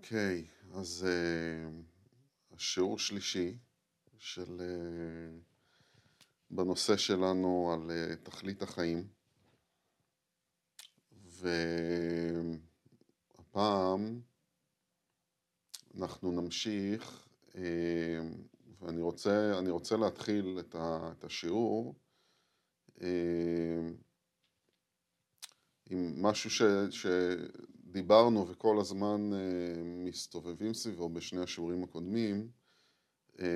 אוקיי, אז uh, השיעור שלישי של, uh, בנושא שלנו על uh, תכלית החיים. והפעם אנחנו נמשיך, uh, ואני רוצה, רוצה להתחיל את, ה, את השיעור uh, עם משהו ש, ש, דיברנו וכל הזמן אה, מסתובבים סביבו בשני השיעורים הקודמים, אה,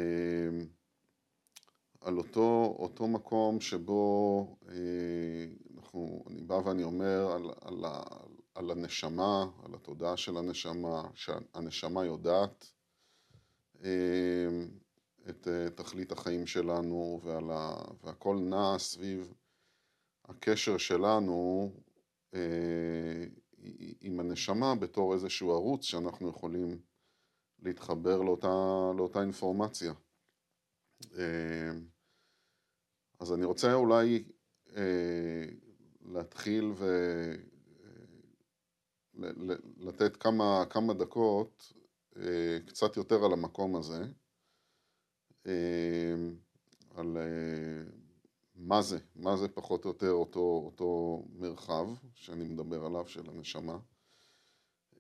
על אותו, אותו מקום שבו אה, אנחנו, אני בא ואני אומר על, על, על הנשמה, על התודעה של הנשמה, שהנשמה יודעת את תכלית החיים שלנו ועל ה, והכל נע סביב הקשר שלנו עם הנשמה בתור איזשהו ערוץ שאנחנו יכולים להתחבר לאותה, לאותה אינפורמציה. אה, אז אני רוצה אולי אה, להתחיל ולתת אה, כמה, כמה דקות קצת יותר על המקום הזה, על מה זה, מה זה פחות או יותר אותו, אותו מרחב שאני מדבר עליו של הנשמה.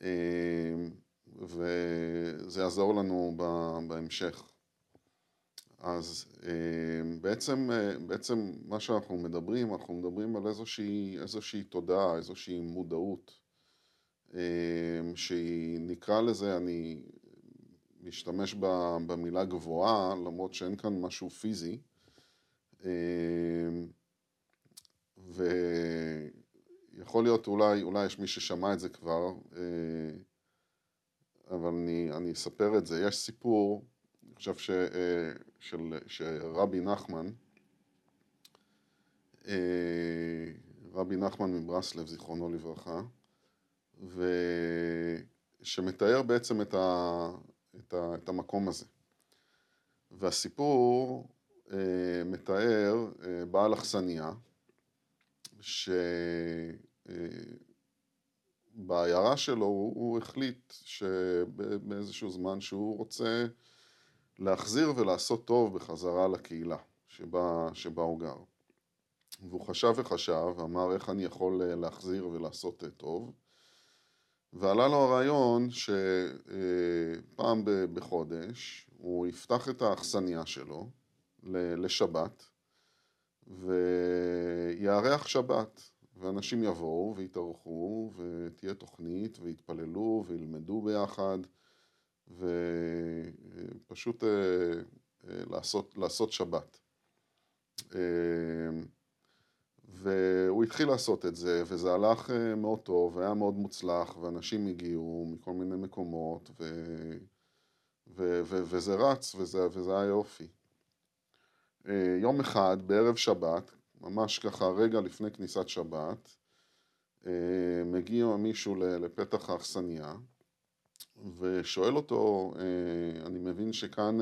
אמ, וזה יעזור לנו בהמשך. אז אמ, בעצם, בעצם מה שאנחנו מדברים, אנחנו מדברים על איזושהי, איזושהי תודעה, איזושהי מודעות, שהיא, נקרא לזה, אני משתמש במילה גבוהה, למרות שאין כאן משהו פיזי, ויכול להיות אולי, אולי יש מי ששמע את זה כבר, אה, אבל אני, אני אספר את זה. יש סיפור, אני חושב ש, אה, של, שרבי נחמן, אה, רבי נחמן מברסלב, זיכרונו לברכה, ושמתאר בעצם את, ה, את, ה, את המקום הזה. והסיפור אה, מתאר אה, בעל אכסניה, שבעיירה שלו הוא, החליט שבאיזשהו זמן שהוא רוצה להחזיר ולעשות טוב בחזרה לקהילה שבה, שבה הוא גר. והוא חשב וחשב, ואמר איך אני יכול אה, להחזיר ולעשות טוב. ועלה לו הרעיון שפעם בחודש הוא יפתח את האכסניה שלו לשבת, ויארח שבת, ואנשים יבואו ויתארחו, ותהיה תוכנית, ויתפללו, וילמדו ביחד, ופשוט אה, אה, לעשות, לעשות שבת. אה, והוא התחיל לעשות את זה, וזה הלך מאוד טוב, והיה מאוד מוצלח, ואנשים הגיעו מכל מיני מקומות, ו... ו... ו... וזה רץ, וזה, וזה היה יופי. אה, יום אחד, בערב שבת, ממש ככה רגע לפני כניסת שבת, אה, מגיע מישהו לפתח האכסניה ושואל אותו, אה, אני מבין שכאן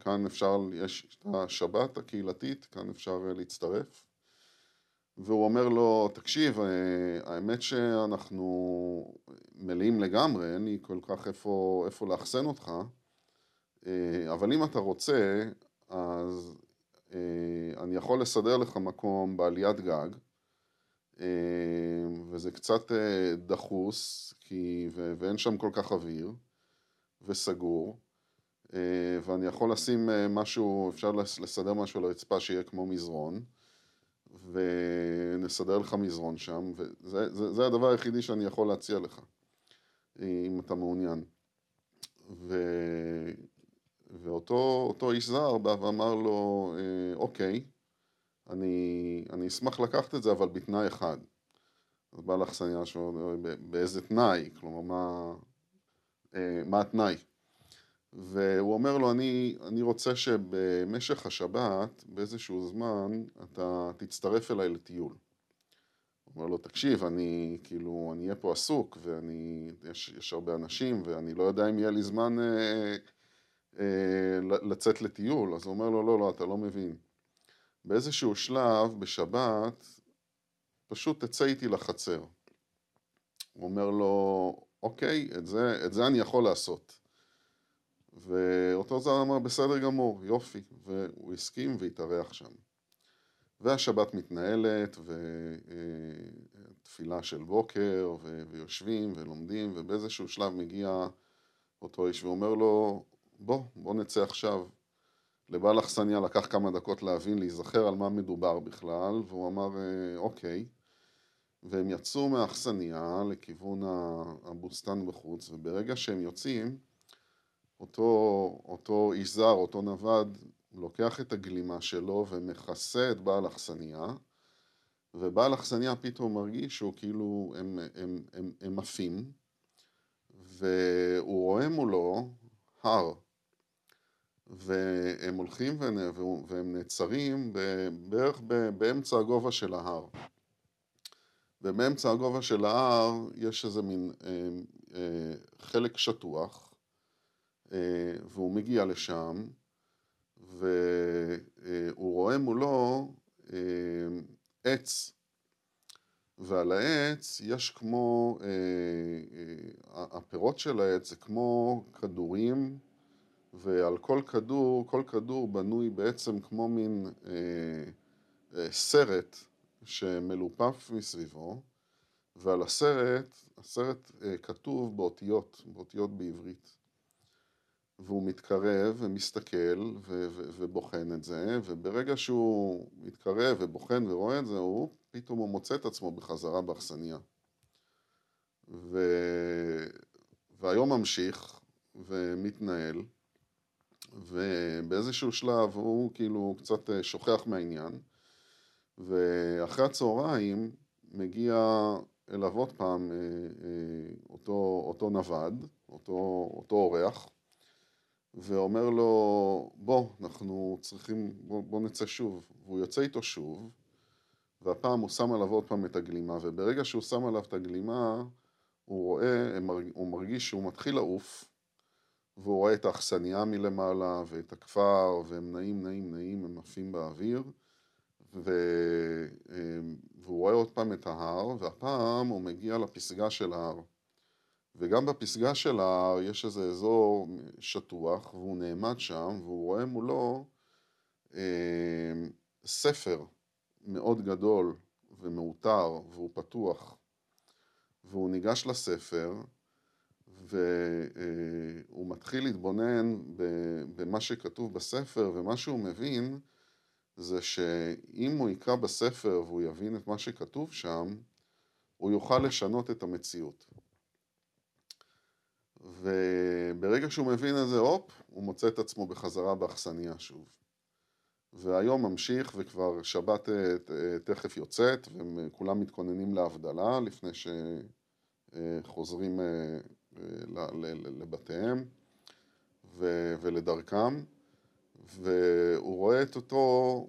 כאן אפשר, יש את השבת הקהילתית, כאן אפשר להצטרף? והוא אומר לו, תקשיב, האמת שאנחנו מלאים לגמרי, אין לי כל כך איפה, איפה לאחסן אותך אבל אם אתה רוצה, אז אה, אני יכול לסדר לך מקום בעליית גג, אה, וזה קצת דחוס, כי, ואין שם כל כך אוויר, וסגור, ואני יכול לשים משהו, אפשר לסדר משהו על הרצפה שיהיה כמו מזרון, ונסדר לך מזרון שם, וזה זה, זה הדבר היחידי שאני יכול להציע לך, אם אתה מעוניין. ו... ואותו איש זר בא ואמר לו, אה, אוקיי, אני, אני אשמח לקחת את זה, אבל בתנאי אחד. אז בא לאכסניה שלו, באיזה תנאי? כלומר, מה, אה, מה התנאי? והוא אומר לו, אני, אני רוצה שבמשך השבת, באיזשהו זמן, אתה תצטרף אליי לטיול. הוא אומר לו, תקשיב, אני כאילו, אני אהיה פה עסוק, ואני, יש, יש הרבה אנשים, ואני לא יודע אם יהיה לי זמן אה, אה, לצאת לטיול, אז הוא אומר לו, לא, לא, אתה לא מבין. באיזשהו שלב, בשבת, פשוט תצא איתי לחצר. הוא אומר לו, אוקיי, את זה, את זה אני יכול לעשות. ואותו זר אמר, בסדר גמור, יופי, והוא הסכים והתארח שם. והשבת מתנהלת, ותפילה של בוקר, ויושבים ולומדים, ובאיזשהו שלב מגיע אותו איש ואומר לו, בוא, בוא נצא עכשיו. לבעל אכסניה לקח כמה דקות להבין, להיזכר על מה מדובר בכלל, והוא אמר, אוקיי. והם יצאו מהאכסניה לכיוון הבוסתן בחוץ, וברגע שהם יוצאים, אותו, אותו זר, אותו נווד, לוקח את הגלימה שלו ומכסה את בעל אכסניה, ובעל אכסניה פתאום מרגיש שהוא כאילו, הם, הם, הם, הם עפים, והוא רואה מולו הר, והם הולכים והם נעצרים בערך באמצע הגובה של ההר. ובאמצע הגובה של ההר יש איזה מין אה, אה, חלק שטוח, אה, והוא מגיע לשם, והוא רואה מולו אה, עץ, ועל העץ יש כמו, אה, אה, הפירות של העץ זה כמו כדורים, ועל כל כדור, כל כדור בנוי בעצם כמו מין סרט שמלופף מסביבו, ועל הסרט, הסרט כתוב באותיות, באותיות בעברית. והוא מתקרב ומסתכל ו- ו- ובוחן את זה, וברגע שהוא מתקרב ובוחן ורואה את זה, הוא פתאום הוא מוצא את עצמו בחזרה באכסניה. ו- והיום ממשיך ומתנהל, ובאיזשהו שלב הוא כאילו קצת אה, שוכח מהעניין, ואחרי הצהריים מגיע אליו עוד פעם אה, אה, אותו, אותו נווד, אותו, אותו אורח, ואומר לו, בוא, אנחנו צריכים, בוא, בוא נצא שוב. והוא יוצא איתו שוב, והפעם הוא שם עליו עוד פעם את הגלימה, וברגע שהוא שם עליו את הגלימה, הוא רואה, הוא מרגיש שהוא מתחיל לעוף, והוא רואה את האכסניה מלמעלה, ואת הכפר, והם נעים, נעים, נעים, הם עפים באוויר, ו... והוא רואה עוד פעם את ההר, והפעם הוא מגיע לפסגה של ההר. וגם בפסגה של ההר יש איזה אזור שטוח, והוא נעמד שם, והוא רואה מולו אה, ספר מאוד גדול ומעוטר, והוא פתוח, והוא ניגש לספר, והוא מתחיל להתבונן במה שכתוב בספר, ומה שהוא מבין זה שאם הוא יקרא בספר והוא יבין את מה שכתוב שם, הוא יוכל לשנות את המציאות. וברגע שהוא מבין את זה, הופ, הוא מוצא את עצמו בחזרה באכסניה שוב. והיום ממשיך וכבר שבת אה, תכף יוצאת וכולם מתכוננים להבדלה לפני שחוזרים אה, לבתיהם ולדרכם והוא רואה את אותו,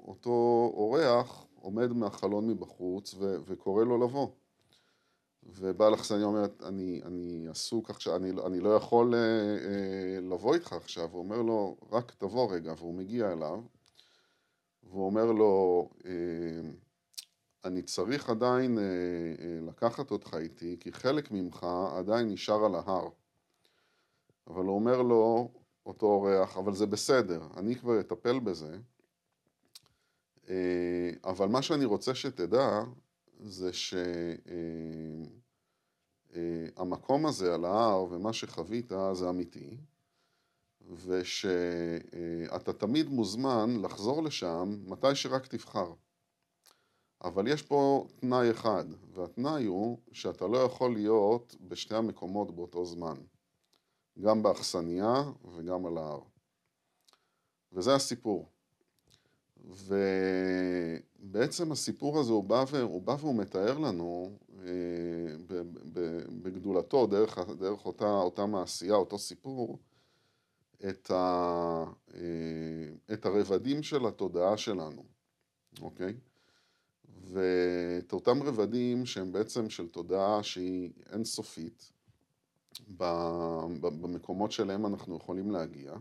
אותו אורח עומד מהחלון מבחוץ וקורא לו לבוא. ובעל אכסניה אומרת, אני, אני עסוק עכשיו, אני, אני לא יכול אה, אה, לבוא איתך עכשיו, הוא אומר לו, רק תבוא רגע, והוא מגיע אליו, והוא אומר לו, אה, אני צריך עדיין אה, אה, לקחת אותך איתי, כי חלק ממך עדיין נשאר על ההר. אבל הוא אומר לו, אותו אורח, אבל זה בסדר, אני כבר אטפל בזה. אה, אבל מה שאני רוצה שתדע, זה שהמקום הזה על ההר ומה שחווית זה אמיתי, ושאתה תמיד מוזמן לחזור לשם מתי שרק תבחר. אבל יש פה תנאי אחד, והתנאי הוא שאתה לא יכול להיות בשתי המקומות באותו זמן, גם באכסניה וגם על ההר. וזה הסיפור. ובעצם הסיפור הזה הוא בא, והוא בא והוא מתאר לנו אה, בגדולתו, דרך, דרך אותה, אותה מעשייה, אותו סיפור, את, ה, אה, את הרבדים של התודעה שלנו, אוקיי? ואת אותם רבדים שהם בעצם של תודעה שהיא אינסופית, במקומות שלהם אנחנו יכולים להגיע,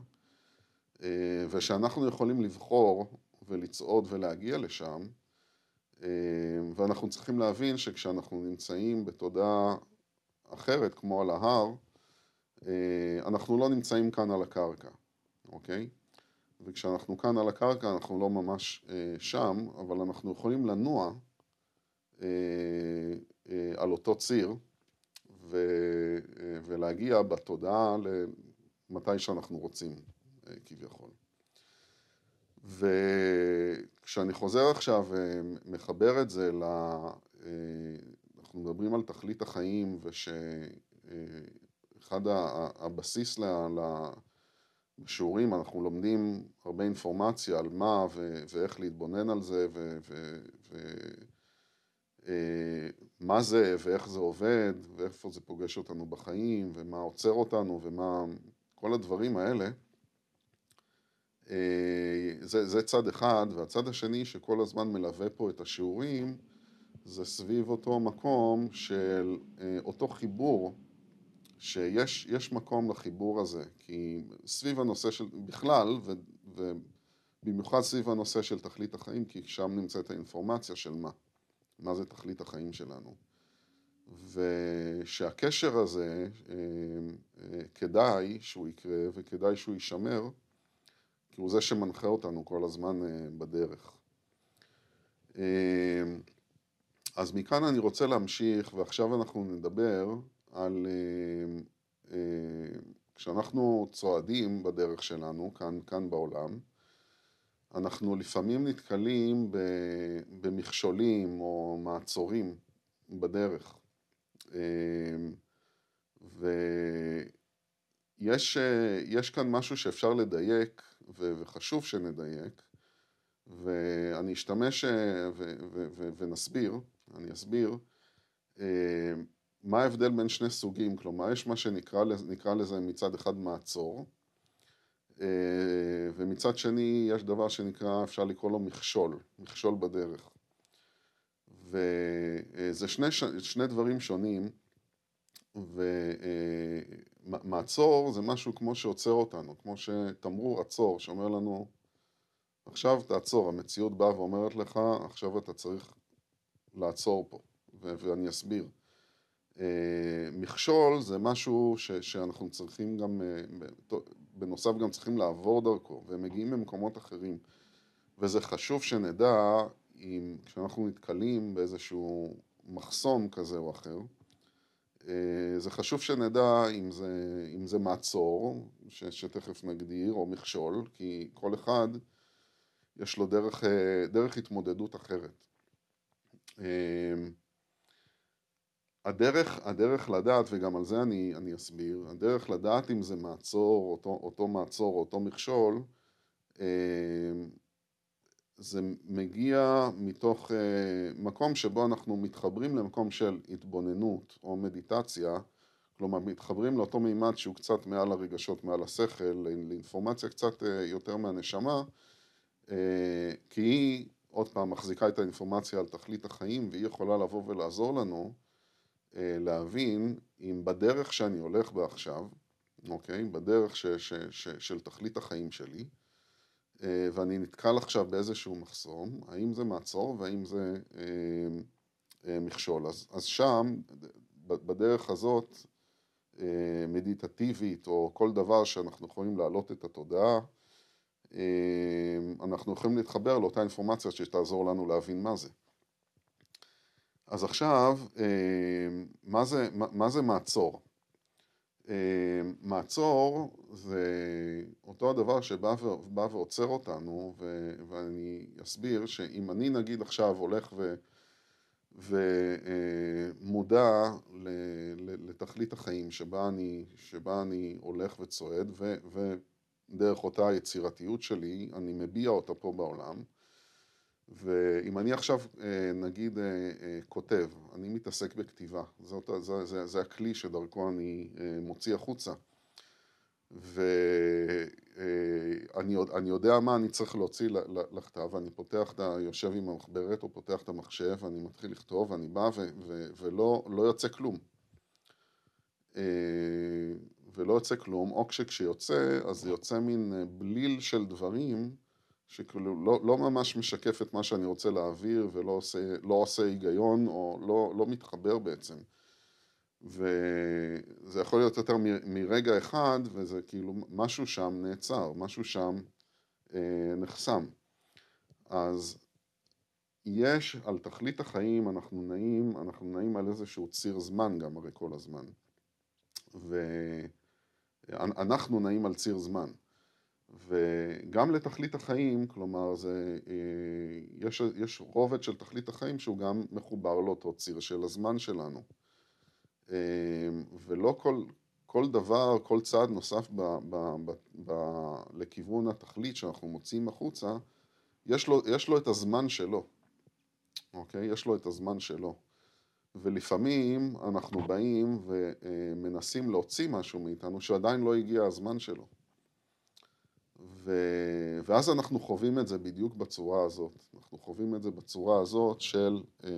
אה, ושאנחנו יכולים לבחור ולצעוד ולהגיע לשם, אה, ואנחנו צריכים להבין שכשאנחנו נמצאים בתודעה אחרת, כמו על ההר, אנחנו לא נמצאים כאן על הקרקע, אוקיי? וכשאנחנו כאן על הקרקע אנחנו לא ממש שם, אבל אנחנו יכולים לנוע על אותו ציר ולהגיע בתודעה למתי שאנחנו רוצים כביכול. וכשאני חוזר עכשיו ומחבר את זה ל... אנחנו מדברים על תכלית החיים ושאחד הבסיס לשיעורים אנחנו לומדים הרבה אינפורמציה על מה ואיך להתבונן על זה ומה זה ואיך זה עובד ואיפה זה פוגש אותנו בחיים ומה עוצר אותנו ומה כל הדברים האלה. זה, זה צד אחד, והצד השני שכל הזמן מלווה פה את השיעורים זה סביב אותו מקום של אותו חיבור שיש מקום לחיבור הזה כי סביב הנושא של בכלל ו, ובמיוחד סביב הנושא של תכלית החיים כי שם נמצאת האינפורמציה של מה, מה זה תכלית החיים שלנו ושהקשר הזה כדאי שהוא יקרה וכדאי שהוא יישמר כי הוא זה שמנחה אותנו כל הזמן בדרך. אז מכאן אני רוצה להמשיך, ועכשיו אנחנו נדבר על כשאנחנו צועדים בדרך שלנו, כאן, כאן בעולם, אנחנו לפעמים נתקלים במכשולים או מעצורים בדרך. ויש כאן משהו שאפשר לדייק וחשוב שנדייק, ואני אשתמש ונסביר, אני אסביר מה ההבדל בין שני סוגים, כלומר יש מה שנקרא לזה מצד אחד מעצור, ומצד שני יש דבר שנקרא, אפשר לקרוא לו מכשול, מכשול בדרך. וזה שני, שני דברים שונים, ומעצור זה משהו כמו שעוצר אותנו, כמו שתמרור עצור שאומר לנו עכשיו תעצור, המציאות באה ואומרת לך עכשיו אתה צריך לעצור פה, ואני אסביר. מכשול זה משהו שאנחנו צריכים גם, בנוסף גם צריכים לעבור דרכו, והם מגיעים ממקומות אחרים, וזה חשוב שנדע אם כשאנחנו נתקלים באיזשהו מחסום כזה או אחר, זה חשוב שנדע אם זה, אם זה מעצור, ש, שתכף נגדיר, או מכשול, כי כל אחד יש לו דרך, דרך התמודדות אחרת. הדרך, הדרך לדעת, וגם על זה אני, אני אסביר, הדרך לדעת אם זה מעצור, אותו, אותו מעצור או אותו מכשול, זה מגיע מתוך מקום שבו אנחנו מתחברים למקום של התבוננות או מדיטציה, כלומר מתחברים לאותו מימד שהוא קצת מעל הרגשות, מעל השכל, לאינפורמציה קצת יותר מהנשמה, כי היא עוד פעם מחזיקה את האינפורמציה על תכלית החיים והיא יכולה לבוא ולעזור לנו להבין אם בדרך שאני הולך בה עכשיו, אוקיי? בדרך ש, ש, ש, של תכלית החיים שלי, ואני נתקל עכשיו באיזשהו מחסום, האם זה מעצור והאם זה מכשול. אז, אז שם, בדרך הזאת, מדיטטיבית או כל דבר שאנחנו יכולים להעלות את התודעה, אנחנו יכולים להתחבר לאותה אינפורמציה שתעזור לנו להבין מה זה. אז עכשיו, מה זה, מה זה מעצור? מעצור זה אותו הדבר שבא ועוצר אותנו, ואני אסביר שאם אני נגיד עכשיו הולך ו... ומודע לתכלית החיים שבה אני, שבה אני הולך וצועד, ו... ודרך אותה יצירתיות שלי אני מביע אותה פה בעולם, ואם אני עכשיו נגיד כותב, אני מתעסק בכתיבה, זאת, זה, זה, זה הכלי שדרכו אני מוציא החוצה, ואני יודע מה אני צריך להוציא לכתב, אני פותח את. יושב עם המחברת או פותח את המחשב, ואני מתחיל לכתוב, ואני בא ו, ו, ולא לא יוצא כלום. ולא יוצא כלום, או כשיוצא, אז יוצא מין בליל של דברים שכאילו לא, לא ממש משקף את מה שאני רוצה להעביר ולא עושה, לא עושה היגיון או לא, לא מתחבר בעצם. וזה יכול להיות יותר מרגע אחד, וזה כאילו משהו שם נעצר, משהו שם אה, נחסם. אז יש, על תכלית החיים אנחנו נעים, אנחנו נעים על איזשהו ציר זמן גם הרי כל הזמן. ואנחנו נעים על ציר זמן. וגם לתכלית החיים, כלומר, זה, אה, יש, יש רובד של תכלית החיים שהוא גם מחובר לאותו ציר של הזמן שלנו. אה, ולא כל, כל דבר, כל צעד נוסף ב, ב, ב, ב, לכיוון התכלית שאנחנו מוציאים החוצה, יש לו, יש לו את הזמן שלו, אוקיי? יש לו את הזמן שלו. ולפעמים אנחנו באים ומנסים להוציא משהו מאיתנו שעדיין לא הגיע הזמן שלו. ו... ואז אנחנו חווים את זה בדיוק בצורה הזאת. אנחנו חווים את זה בצורה הזאת של אה,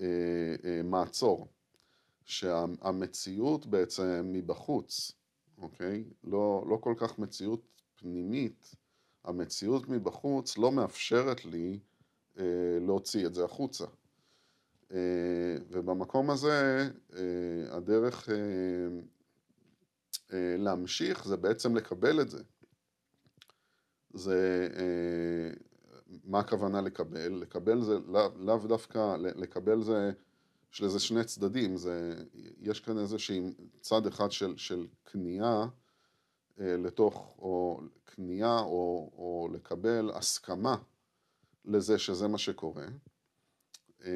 אה, אה, מעצור. שהמציאות בעצם מבחוץ, אוקיי? לא, לא כל כך מציאות פנימית, המציאות מבחוץ לא מאפשרת לי אה, להוציא את זה החוצה. אה, ובמקום הזה אה, הדרך אה, להמשיך זה בעצם לקבל את זה. זה, אה, מה הכוונה לקבל? לקבל זה לאו לא דווקא, לקבל זה יש לזה שני צדדים, זה, יש כאן איזשהי צד אחד של, של כניעה אה, לתוך, או כניעה או, או לקבל הסכמה לזה שזה מה שקורה. אה,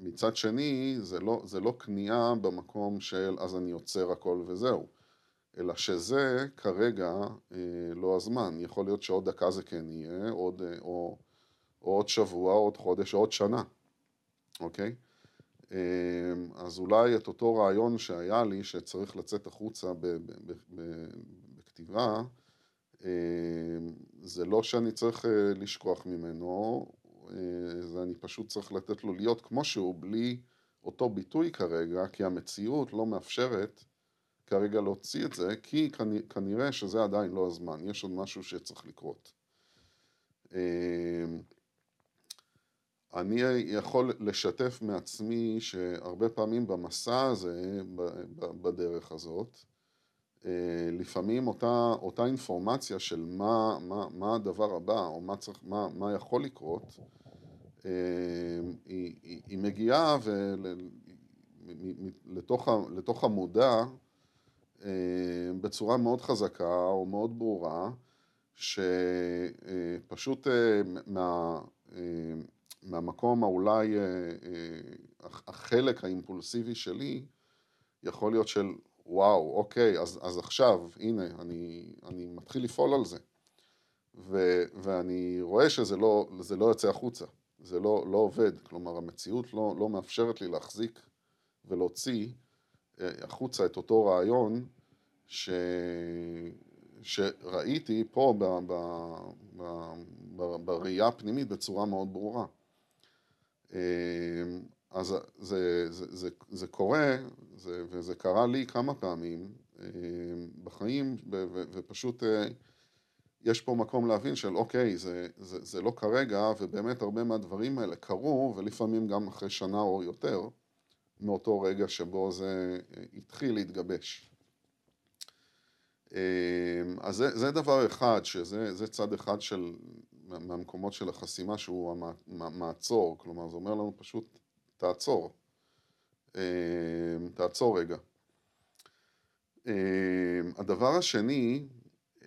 ומצד שני, זה לא, זה לא כניעה במקום של אז אני עוצר הכל וזהו, אלא שזה כרגע אה, לא הזמן. יכול להיות שעוד דקה זה כן יהיה, עוד, אה, או, או עוד שבוע, עוד חודש, או עוד שנה. אוקיי? אמ, אז אולי את אותו רעיון שהיה לי, שצריך לצאת החוצה בכתיבה, אמ, זה לא שאני צריך אה, לשכוח ממנו, אה, זה אני פשוט צריך לתת לו להיות כמו שהוא, בלי אותו ביטוי כרגע, כי המציאות לא מאפשרת כרגע להוציא את זה, כי כנראה שזה עדיין לא הזמן, יש עוד משהו שצריך לקרות. אמ, אני יכול לשתף מעצמי שהרבה פעמים במסע הזה, בדרך הזאת, אה, לפעמים אותה, אותה אינפורמציה של מה, מה, מה הדבר הבא או מה, צריך, מה, מה יכול לקרות, אה, היא, היא, היא מגיעה לתוך, לתוך המודע אה, בצורה מאוד חזקה או מאוד ברורה, שפשוט מה... מהמקום האולי, אה, אה, החלק האימפולסיבי שלי יכול להיות של וואו, אוקיי, אז, אז עכשיו, הנה, אני, אני מתחיל לפעול על זה. ו, ואני רואה שזה לא, לא יוצא החוצה, זה לא, לא עובד, כלומר המציאות לא, לא מאפשרת לי להחזיק ולהוציא אה, החוצה את אותו רעיון ש, שראיתי פה ב, ב, ב, ב, בראייה הפנימית בצורה מאוד ברורה. אז זה, זה, זה, זה קורה, זה, וזה קרה לי כמה פעמים אמ, בחיים, ופשוט אה, יש פה מקום להבין של אוקיי, זה, זה, זה לא כרגע, ובאמת הרבה מהדברים האלה קרו, ולפעמים גם אחרי שנה או יותר, מאותו רגע שבו זה אה, התחיל להתגבש. אז זה, זה דבר אחד, שזה צד אחד של מהמקומות של החסימה שהוא המעצור, כלומר זה אומר לנו פשוט תעצור, אמ, תעצור רגע. אמ, הדבר השני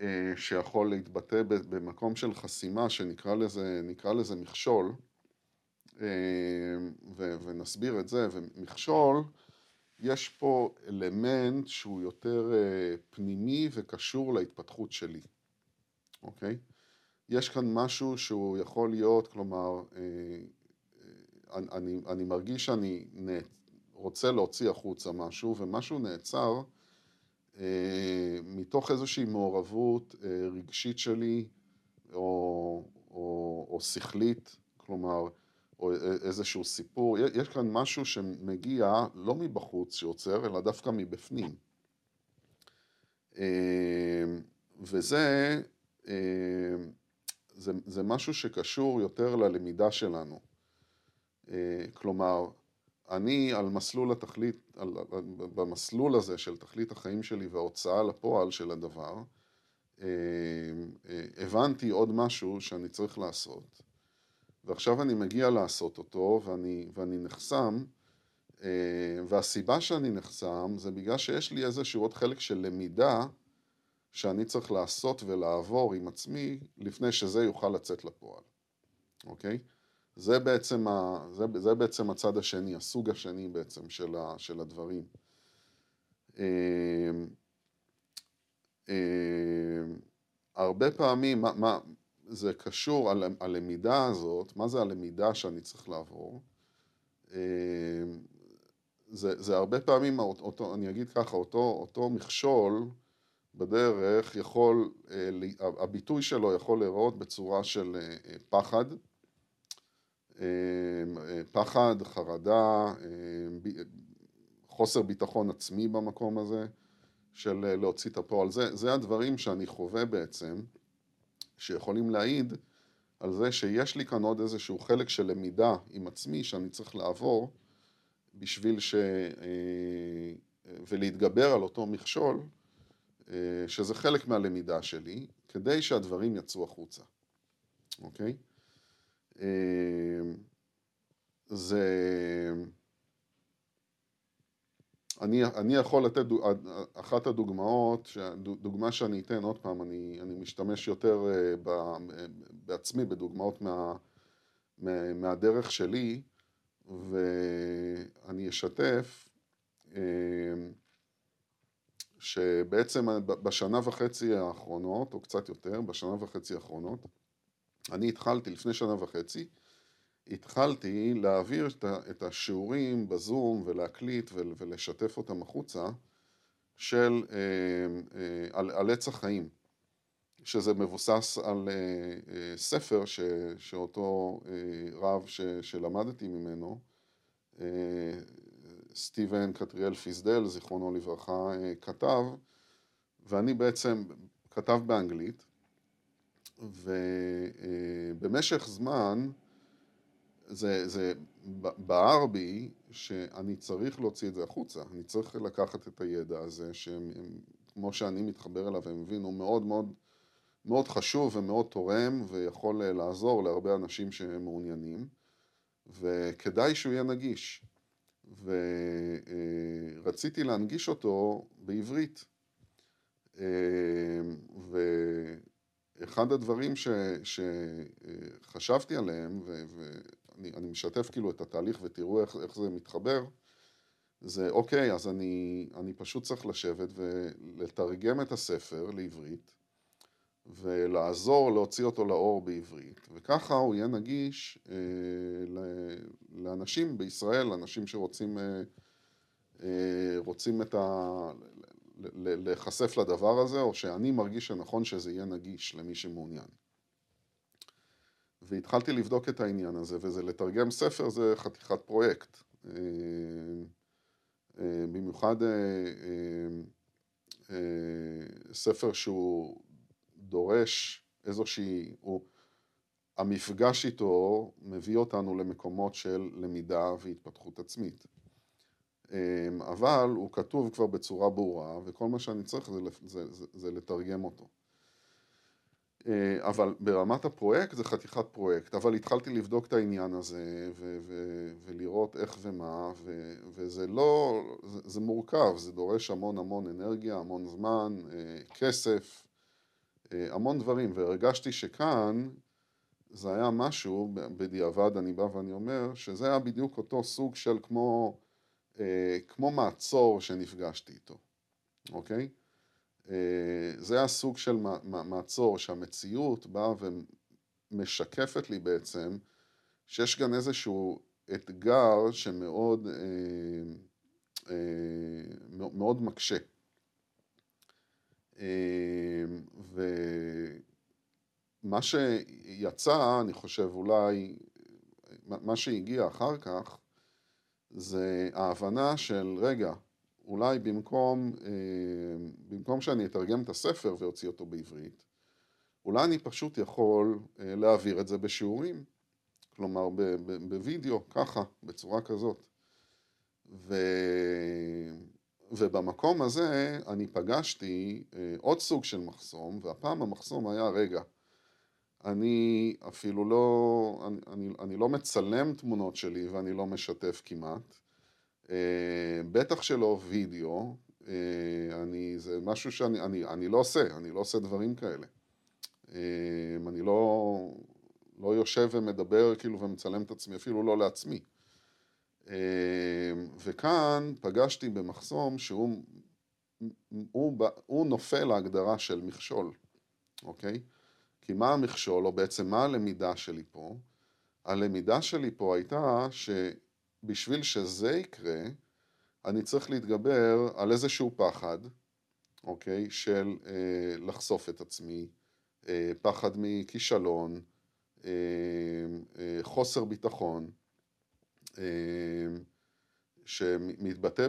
אה, שיכול להתבטא במקום של חסימה שנקרא לזה, לזה מכשול אמ, ונסביר את זה, ומכשול יש פה אלמנט שהוא יותר אה, פנימי וקשור להתפתחות שלי, אוקיי? יש כאן משהו שהוא יכול להיות, כלומר, אה, אה, אני, אני מרגיש שאני רוצה להוציא החוצה משהו, ומשהו נעצר אה, מתוך איזושהי מעורבות רגשית שלי, או, או, או שכלית, כלומר, או איזשהו סיפור. יש כאן משהו שמגיע לא מבחוץ שעוצר, אלא דווקא מבפנים. וזה זה, זה משהו שקשור יותר ללמידה שלנו. אה, כלומר, אני על מסלול התכלית, על, במסלול הזה של תכלית החיים שלי וההוצאה לפועל של הדבר, אה, אה, הבנתי עוד משהו שאני צריך לעשות, ועכשיו אני מגיע לעשות אותו ואני, ואני נחסם, והסיבה שאני נחסם זה בגלל שיש לי איזשהו עוד חלק של למידה שאני צריך לעשות ולעבור עם עצמי לפני שזה יוכל לצאת לפועל, אוקיי? זה בעצם, ה, זה, זה בעצם הצד השני, הסוג השני בעצם של, ה, של הדברים. הרבה פעמים, מה, מה, זה קשור, על, הלמידה הזאת, מה זה הלמידה שאני צריך לעבור? זה, זה הרבה פעמים, אותו, אני אגיד ככה, אותו, אותו מכשול בדרך יכול, הביטוי שלו יכול להיראות בצורה של פחד, פחד, חרדה, חוסר ביטחון עצמי במקום הזה, של להוציא את הפועל. זה, זה הדברים שאני חווה בעצם, שיכולים להעיד על זה שיש לי כאן עוד איזשהו חלק של למידה עם עצמי שאני צריך לעבור בשביל ש... ולהתגבר על אותו מכשול, שזה חלק מהלמידה שלי, כדי שהדברים יצאו החוצה, אוקיי? זה... אני, אני יכול לתת, דוג... אחת הדוגמאות, דוגמה שאני אתן, עוד פעם, אני, אני משתמש יותר ב, בעצמי בדוגמאות מה, מהדרך שלי, ואני אשתף שבעצם בשנה וחצי האחרונות, או קצת יותר, בשנה וחצי האחרונות, אני התחלתי לפני שנה וחצי, התחלתי להעביר את השיעורים בזום ולהקליט ולשתף אותם החוצה של, אה, אה, על, על עץ החיים, שזה מבוסס על אה, ספר ש, שאותו רב ש, שלמדתי ממנו, סטיבן קטריאל פיסדל, זיכרונו לברכה, כתב, ואני בעצם כתב באנגלית, ובמשך זמן זה, זה בער בי שאני צריך להוציא את זה החוצה, אני צריך לקחת את הידע הזה, שכמו שאני מתחבר אליו ומבין, הוא מאוד מאוד מאוד חשוב ומאוד תורם ויכול לעזור להרבה אנשים שמעוניינים, וכדאי שהוא יהיה נגיש. ורציתי להנגיש אותו בעברית. ואחד הדברים ש, שחשבתי עליהם, ו, ואני משתף כאילו את התהליך ותראו איך, איך זה מתחבר, זה אוקיי, אז אני, אני פשוט צריך לשבת ולתרגם את הספר לעברית, ולעזור להוציא אותו לאור בעברית, וככה הוא יהיה נגיש אה, לאנשים בישראל, לאנשים שרוצים אה, אה, רוצים את ה... להיחשף לדבר הזה, או שאני מרגיש שנכון שזה יהיה נגיש למי שמעוניין. והתחלתי לבדוק את העניין הזה, וזה לתרגם ספר זה חתיכת פרויקט. אה, אה, במיוחד אה, ספר שהוא דורש איזושהי, הוא, המפגש איתו מביא אותנו למקומות של למידה והתפתחות עצמית. אמ, אבל הוא כתוב כבר בצורה ברורה, וכל מה שאני צריך זה, זה, זה, זה לתרגם אותו. אה, אבל ברמת הפרויקט זה חתיכת פרויקט, אבל התחלתי לבדוק את העניין הזה ו- ו- ולראות איך ומה, ו- וזה לא, זה, זה מורכב, זה דורש המון המון אנרגיה, המון זמן, אה, כסף, אה, המון דברים, והרגשתי שכאן זה היה משהו, בדיעבד אני בא ואני אומר, שזה היה בדיוק אותו סוג של כמו, אה, כמו מעצור שנפגשתי איתו, אוקיי? אה, זה היה סוג של מעצור שהמציאות באה ומשקפת לי בעצם שיש כאן איזשהו אתגר שמאוד מאוד מקשה. אמ, ומה שיצא, אני חושב אולי, מה שהגיע אחר כך, זה ההבנה של, רגע, אולי במקום, אמ, במקום שאני אתרגם את הספר ואוציא אותו בעברית, אולי אני פשוט יכול אה, להעביר את זה בשיעורים, כלומר בווידאו, ככה, בצורה כזאת. ו... ובמקום הזה אני פגשתי אה, עוד סוג של מחסום, והפעם המחסום היה, רגע, אני אפילו לא, אני, אני, אני לא מצלם תמונות שלי ואני לא משתף כמעט, אה, בטח שלא וידאו, אה, אני, זה משהו שאני אני, אני לא עושה, אני לא עושה דברים כאלה. אני לא, לא יושב ומדבר כאילו ומצלם את עצמי, אפילו לא לעצמי. וכאן פגשתי במחסום שהוא הוא, הוא נופל להגדרה של מכשול, אוקיי? כי מה המכשול, או בעצם מה הלמידה שלי פה? הלמידה שלי פה הייתה שבשביל שזה יקרה, אני צריך להתגבר על איזשהו פחד, אוקיי? של אה, לחשוף את עצמי, אה, פחד מכישלון, אה, אה, חוסר ביטחון, אה, שמתבטא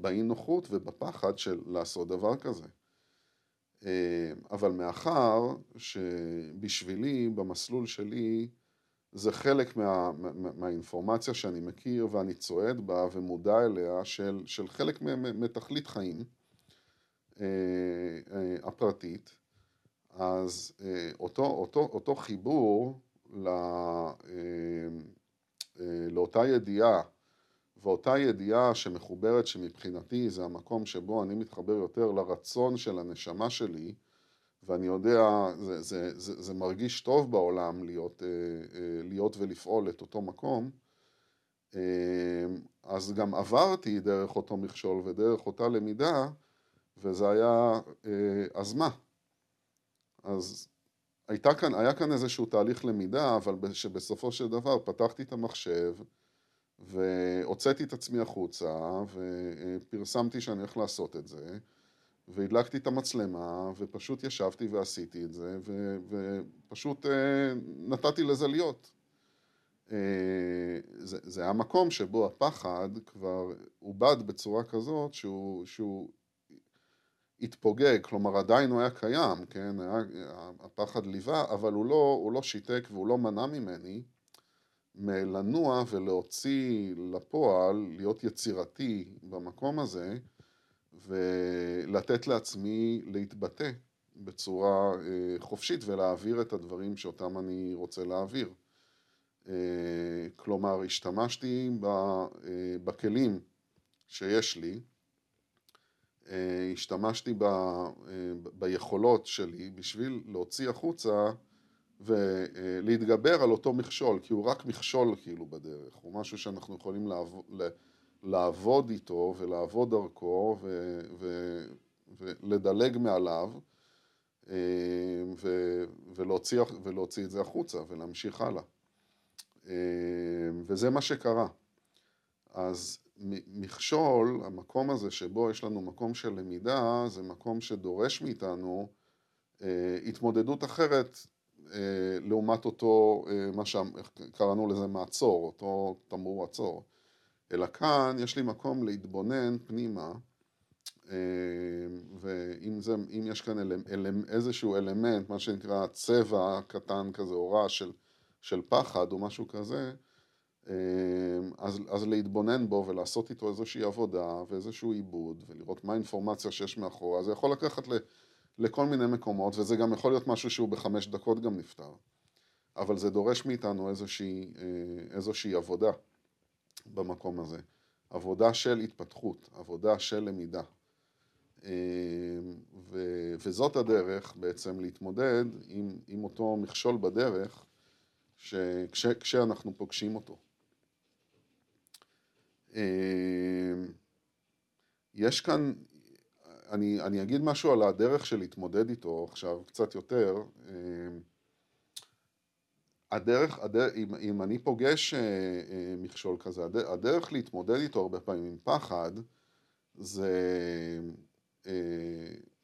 באי נוחות ובפחד של לעשות דבר כזה. אה, אבל מאחר שבשבילי, במסלול שלי, זה חלק מה, מה, מהאינפורמציה שאני מכיר ואני צועד בה ומודע אליה של, של חלק מתכלית חיים אה, אה, הפרטית, אז אותו, אותו, אותו חיבור לא, לאותה ידיעה ואותה ידיעה שמחוברת שמבחינתי זה המקום שבו אני מתחבר יותר לרצון של הנשמה שלי ואני יודע, זה, זה, זה, זה מרגיש טוב בעולם להיות, אה, אה, להיות ולפעול את אותו מקום אה, אז גם עברתי דרך אותו מכשול ודרך אותה למידה וזה היה, אז מה? אז הייתה כאן, היה כאן איזשהו תהליך למידה אבל שבסופו של דבר פתחתי את המחשב והוצאתי את עצמי החוצה, ופרסמתי שאני הולך לעשות את זה, והדלקתי את המצלמה, ופשוט ישבתי ועשיתי את זה, ו, ופשוט אה, נתתי לזה להיות. אה, זה, זה היה מקום שבו הפחד כבר עובד בצורה כזאת שהוא, שהוא התפוגג, כלומר עדיין הוא היה קיים, כן, היה, הפחד ליווה, אבל הוא לא, הוא לא שיתק והוא לא מנע ממני מלנוע ולהוציא לפועל, להיות יצירתי במקום הזה ולתת לעצמי להתבטא בצורה אה, חופשית ולהעביר את הדברים שאותם אני רוצה להעביר. אה, כלומר, השתמשתי אה, בכלים שיש לי, השתמשתי ב, ביכולות שלי בשביל להוציא החוצה ולהתגבר על אותו מכשול, כי הוא רק מכשול כאילו בדרך, הוא משהו שאנחנו יכולים לעבוד, לעבוד איתו ולעבוד דרכו ו, ו, ולדלג מעליו אה, ו, ולהוציא, ולהוציא את זה החוצה ולהמשיך הלאה. אה, וזה מה שקרה. אז מכשול, המקום הזה שבו יש לנו מקום של למידה, זה מקום שדורש מאיתנו אה, התמודדות אחרת לעומת אותו, אה, מה שקראנו לזה מעצור, אותו תמרור עצור. אלא כאן יש לי מקום להתבונן פנימה, אה, ואם זה, יש כאן אל, אל, איזשהו אלמנט, מה שנקרא צבע קטן כזה, או רעש של, של פחד או משהו כזה, אז, אז להתבונן בו ולעשות איתו איזושהי עבודה ואיזשהו עיבוד ולראות מה האינפורמציה שיש מאחורה, זה יכול לקחת ל... לכל מיני מקומות, וזה גם יכול להיות משהו שהוא בחמש דקות גם נפתר. אבל זה דורש מאיתנו איזושהי, אה, איזושהי עבודה במקום הזה. עבודה של התפתחות, עבודה של למידה. אה, ו, וזאת הדרך בעצם להתמודד עם, עם אותו מכשול בדרך שכש, כשאנחנו פוגשים אותו. אה, יש כאן, אני, אני אגיד משהו על הדרך של להתמודד איתו עכשיו קצת יותר. אמ, הדרך, הדרך אם, אם אני פוגש אה, אה, מכשול כזה, הדרך להתמודד איתו הרבה פעמים עם פחד, זה אה,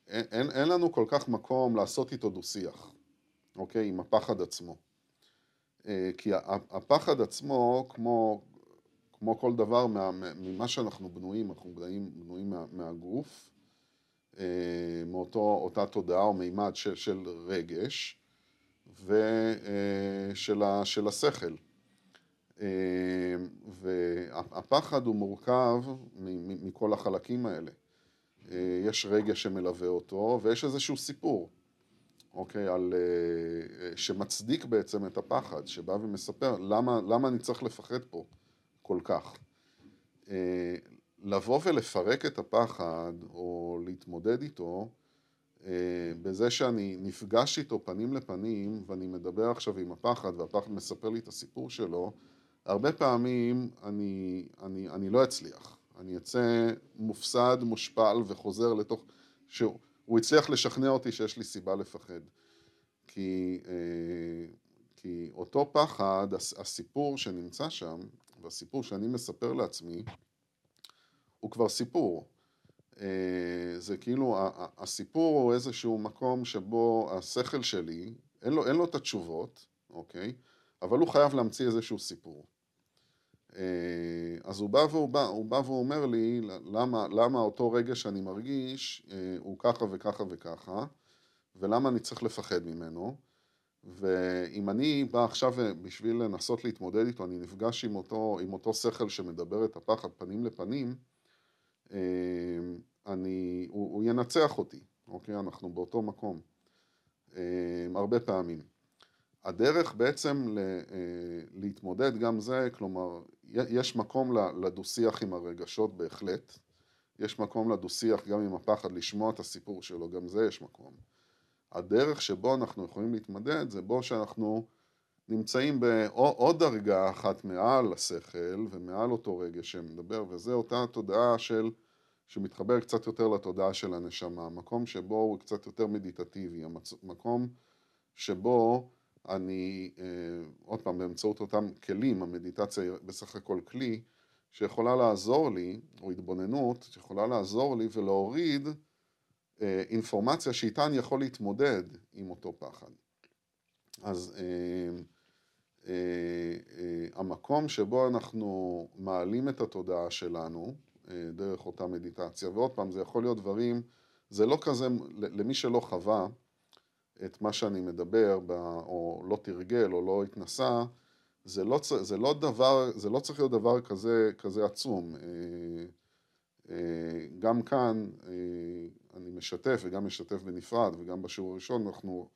אין, אין לנו כל כך מקום לעשות איתו דו-שיח, אוקיי? עם הפחד עצמו. כי הפחד עצמו, כמו, כמו כל דבר מה, ממה שאנחנו בנויים, אנחנו בנויים, בנויים מה, מהגוף, אה, מאותה תודעה או מימד של, של רגש ושל אה, של השכל. אה, והפחד הוא מורכב מכל החלקים האלה. אה, יש רגע שמלווה אותו, ויש איזשהו סיפור, אוקיי, על, אה, שמצדיק בעצם את הפחד, שבא ומספר למה, למה אני צריך לפחד פה כל כך. אה, לבוא ולפרק את הפחד, או להתמודד איתו, בזה שאני נפגש איתו פנים לפנים, ואני מדבר עכשיו עם הפחד, והפחד מספר לי את הסיפור שלו, הרבה פעמים אני, אני, אני לא אצליח. אני אצא מופסד, מושפל וחוזר לתוך... שהוא הצליח לשכנע אותי שיש לי סיבה לפחד. כי, אה, כי אותו פחד, הסיפור שנמצא שם, והסיפור שאני מספר לעצמי, הוא כבר סיפור. אה, זה כאילו, הסיפור הוא איזשהו מקום שבו השכל שלי, אין לו, אין לו את התשובות, אוקיי? אבל הוא חייב להמציא איזשהו סיפור. אה, אז הוא בא והוא בא, הוא בא ואומר לי למה, למה אותו רגע שאני מרגיש אה, הוא ככה וככה וככה ולמה אני צריך לפחד ממנו ואם אני בא עכשיו בשביל לנסות להתמודד איתו, אני נפגש עם אותו, עם אותו שכל שמדבר את הפחד פנים לפנים, אני, הוא, הוא ינצח אותי, אוקיי? אנחנו באותו מקום, הרבה פעמים. הדרך בעצם להתמודד גם זה, כלומר, יש מקום לדו-שיח עם הרגשות בהחלט, יש מקום לדו-שיח גם עם הפחד לשמוע את הסיפור שלו, גם זה יש מקום. הדרך שבו אנחנו יכולים להתמודד זה בו שאנחנו נמצאים בעוד דרגה אחת מעל השכל ומעל אותו רגש שמדבר, וזה אותה תודעה של, שמתחבר קצת יותר לתודעה של הנשמה, מקום שבו הוא קצת יותר מדיטטיבי, מקום שבו אני, אה, עוד פעם, באמצעות אותם כלים, המדיטציה היא בסך הכל כלי, שיכולה לעזור לי, או התבוננות, שיכולה לעזור לי ולהוריד אה, אינפורמציה שאיתה אני יכול להתמודד עם אותו פחד. אז אה, המקום שבו אנחנו מעלים את התודעה שלנו, דרך אותה מדיטציה, ועוד פעם, זה יכול להיות דברים, זה לא כזה, למי שלא חווה, את מה שאני מדבר, או לא תרגל או לא התנסה, זה לא, זה לא דבר, זה לא צריך להיות דבר כזה, כזה עצום. אה, אה, גם כאן אה, אני משתף וגם משתף בנפרד וגם בשיעור הראשון אנחנו,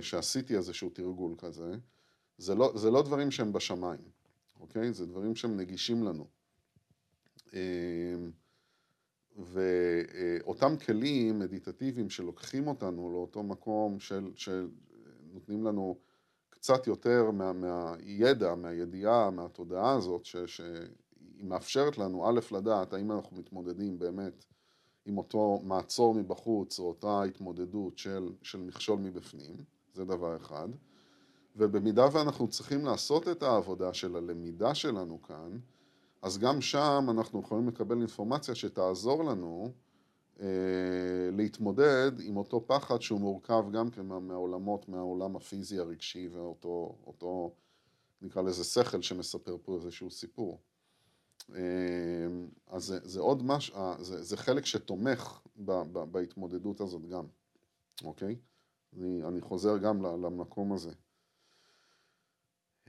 שעשיתי איזשהו תרגול כזה, זה לא, זה לא דברים שהם בשמיים, אוקיי? זה דברים שהם נגישים לנו. ואותם כלים מדיטטיביים שלוקחים אותנו לאותו מקום של, שנותנים לנו קצת יותר מה, מהידע, מהידיעה, מהתודעה הזאת, ש, שהיא מאפשרת לנו א', לדעת האם אנחנו מתמודדים באמת עם אותו מעצור מבחוץ, או אותה התמודדות של, של מכשול מבפנים, זה דבר אחד. ובמידה ואנחנו צריכים לעשות את העבודה של הלמידה שלנו כאן, אז גם שם אנחנו יכולים לקבל אינפורמציה שתעזור לנו אה, להתמודד עם אותו פחד שהוא מורכב גם כן מהעולמות, מהעולם הפיזי הרגשי ואותו, אותו, נקרא לזה שכל שמספר פה איזשהו סיפור. אה, אז זה, זה עוד משהו, אה, זה, זה חלק שתומך ב, ב, בהתמודדות הזאת גם, אוקיי? אני, אני חוזר גם למקום הזה.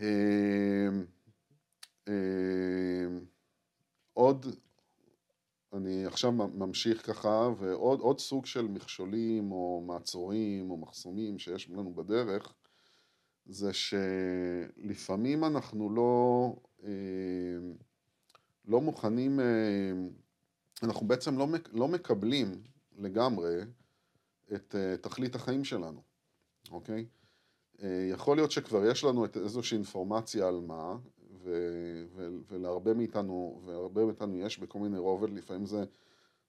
אה, אמ, עוד, אני עכשיו ממשיך ככה, ועוד סוג של מכשולים או מעצורים או מחסומים שיש לנו בדרך, זה שלפעמים אנחנו לא, אמ, לא מוכנים, אנחנו בעצם לא, לא מקבלים לגמרי את אה, תכלית החיים שלנו, אוקיי? אה, יכול להיות שכבר יש לנו איזושהי אינפורמציה על מה, ו- ו- ולהרבה מאיתנו, והרבה מאיתנו יש בכל מיני רובד, לפעמים זה,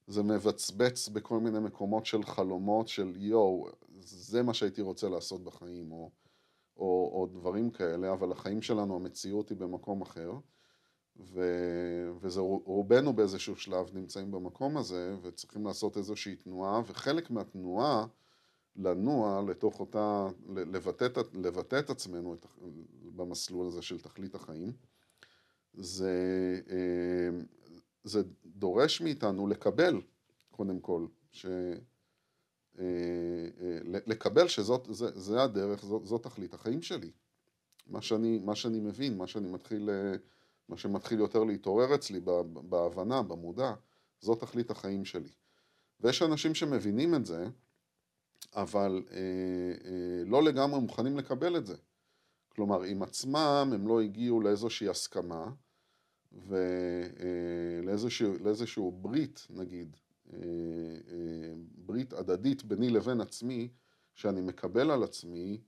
זה מבצבץ בכל מיני מקומות של חלומות של יואו, זה מה שהייתי רוצה לעשות בחיים, או, או, או דברים כאלה, אבל החיים שלנו, המציאות היא במקום אחר, ו, וזה רובנו באיזשהו שלב נמצאים במקום הזה, וצריכים לעשות איזושהי תנועה, וחלק מהתנועה לנוע לתוך אותה, לבטא, לבטא את עצמנו במסלול הזה של תכלית החיים, זה, אה, זה דורש מאיתנו לקבל, קודם כל, ש... אה, אה, לקבל שזאת זה, זה הדרך, זאת, זאת תכלית החיים שלי. מה שאני, מה שאני מבין, מה שאני מתחיל מה שמתחיל יותר להתעורר אצלי בהבנה, במודע, זו תכלית החיים שלי. ויש אנשים שמבינים את זה, אבל אה, אה, לא לגמרי מוכנים לקבל את זה. כלומר, עם עצמם הם לא הגיעו לאיזושהי הסכמה ולאיזשהו אה, ברית, נגיד, אה, אה, ברית הדדית ביני לבין עצמי, שאני מקבל על עצמי,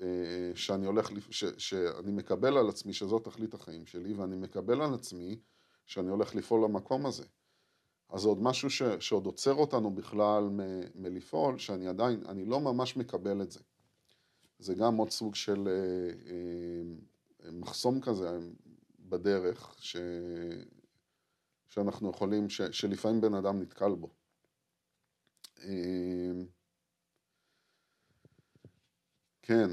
אה, שאני הולך, ש, שאני מקבל על עצמי שזאת תכלית החיים שלי, ואני מקבל על עצמי שאני הולך לפעול למקום הזה. אז זה עוד משהו ש, שעוד עוצר אותנו בכלל מ, מלפעול, שאני עדיין, אני לא ממש מקבל את זה. זה גם עוד סוג של אה, אה, מחסום כזה בדרך, ש, שאנחנו יכולים, ש, שלפעמים בן אדם נתקל בו. כן,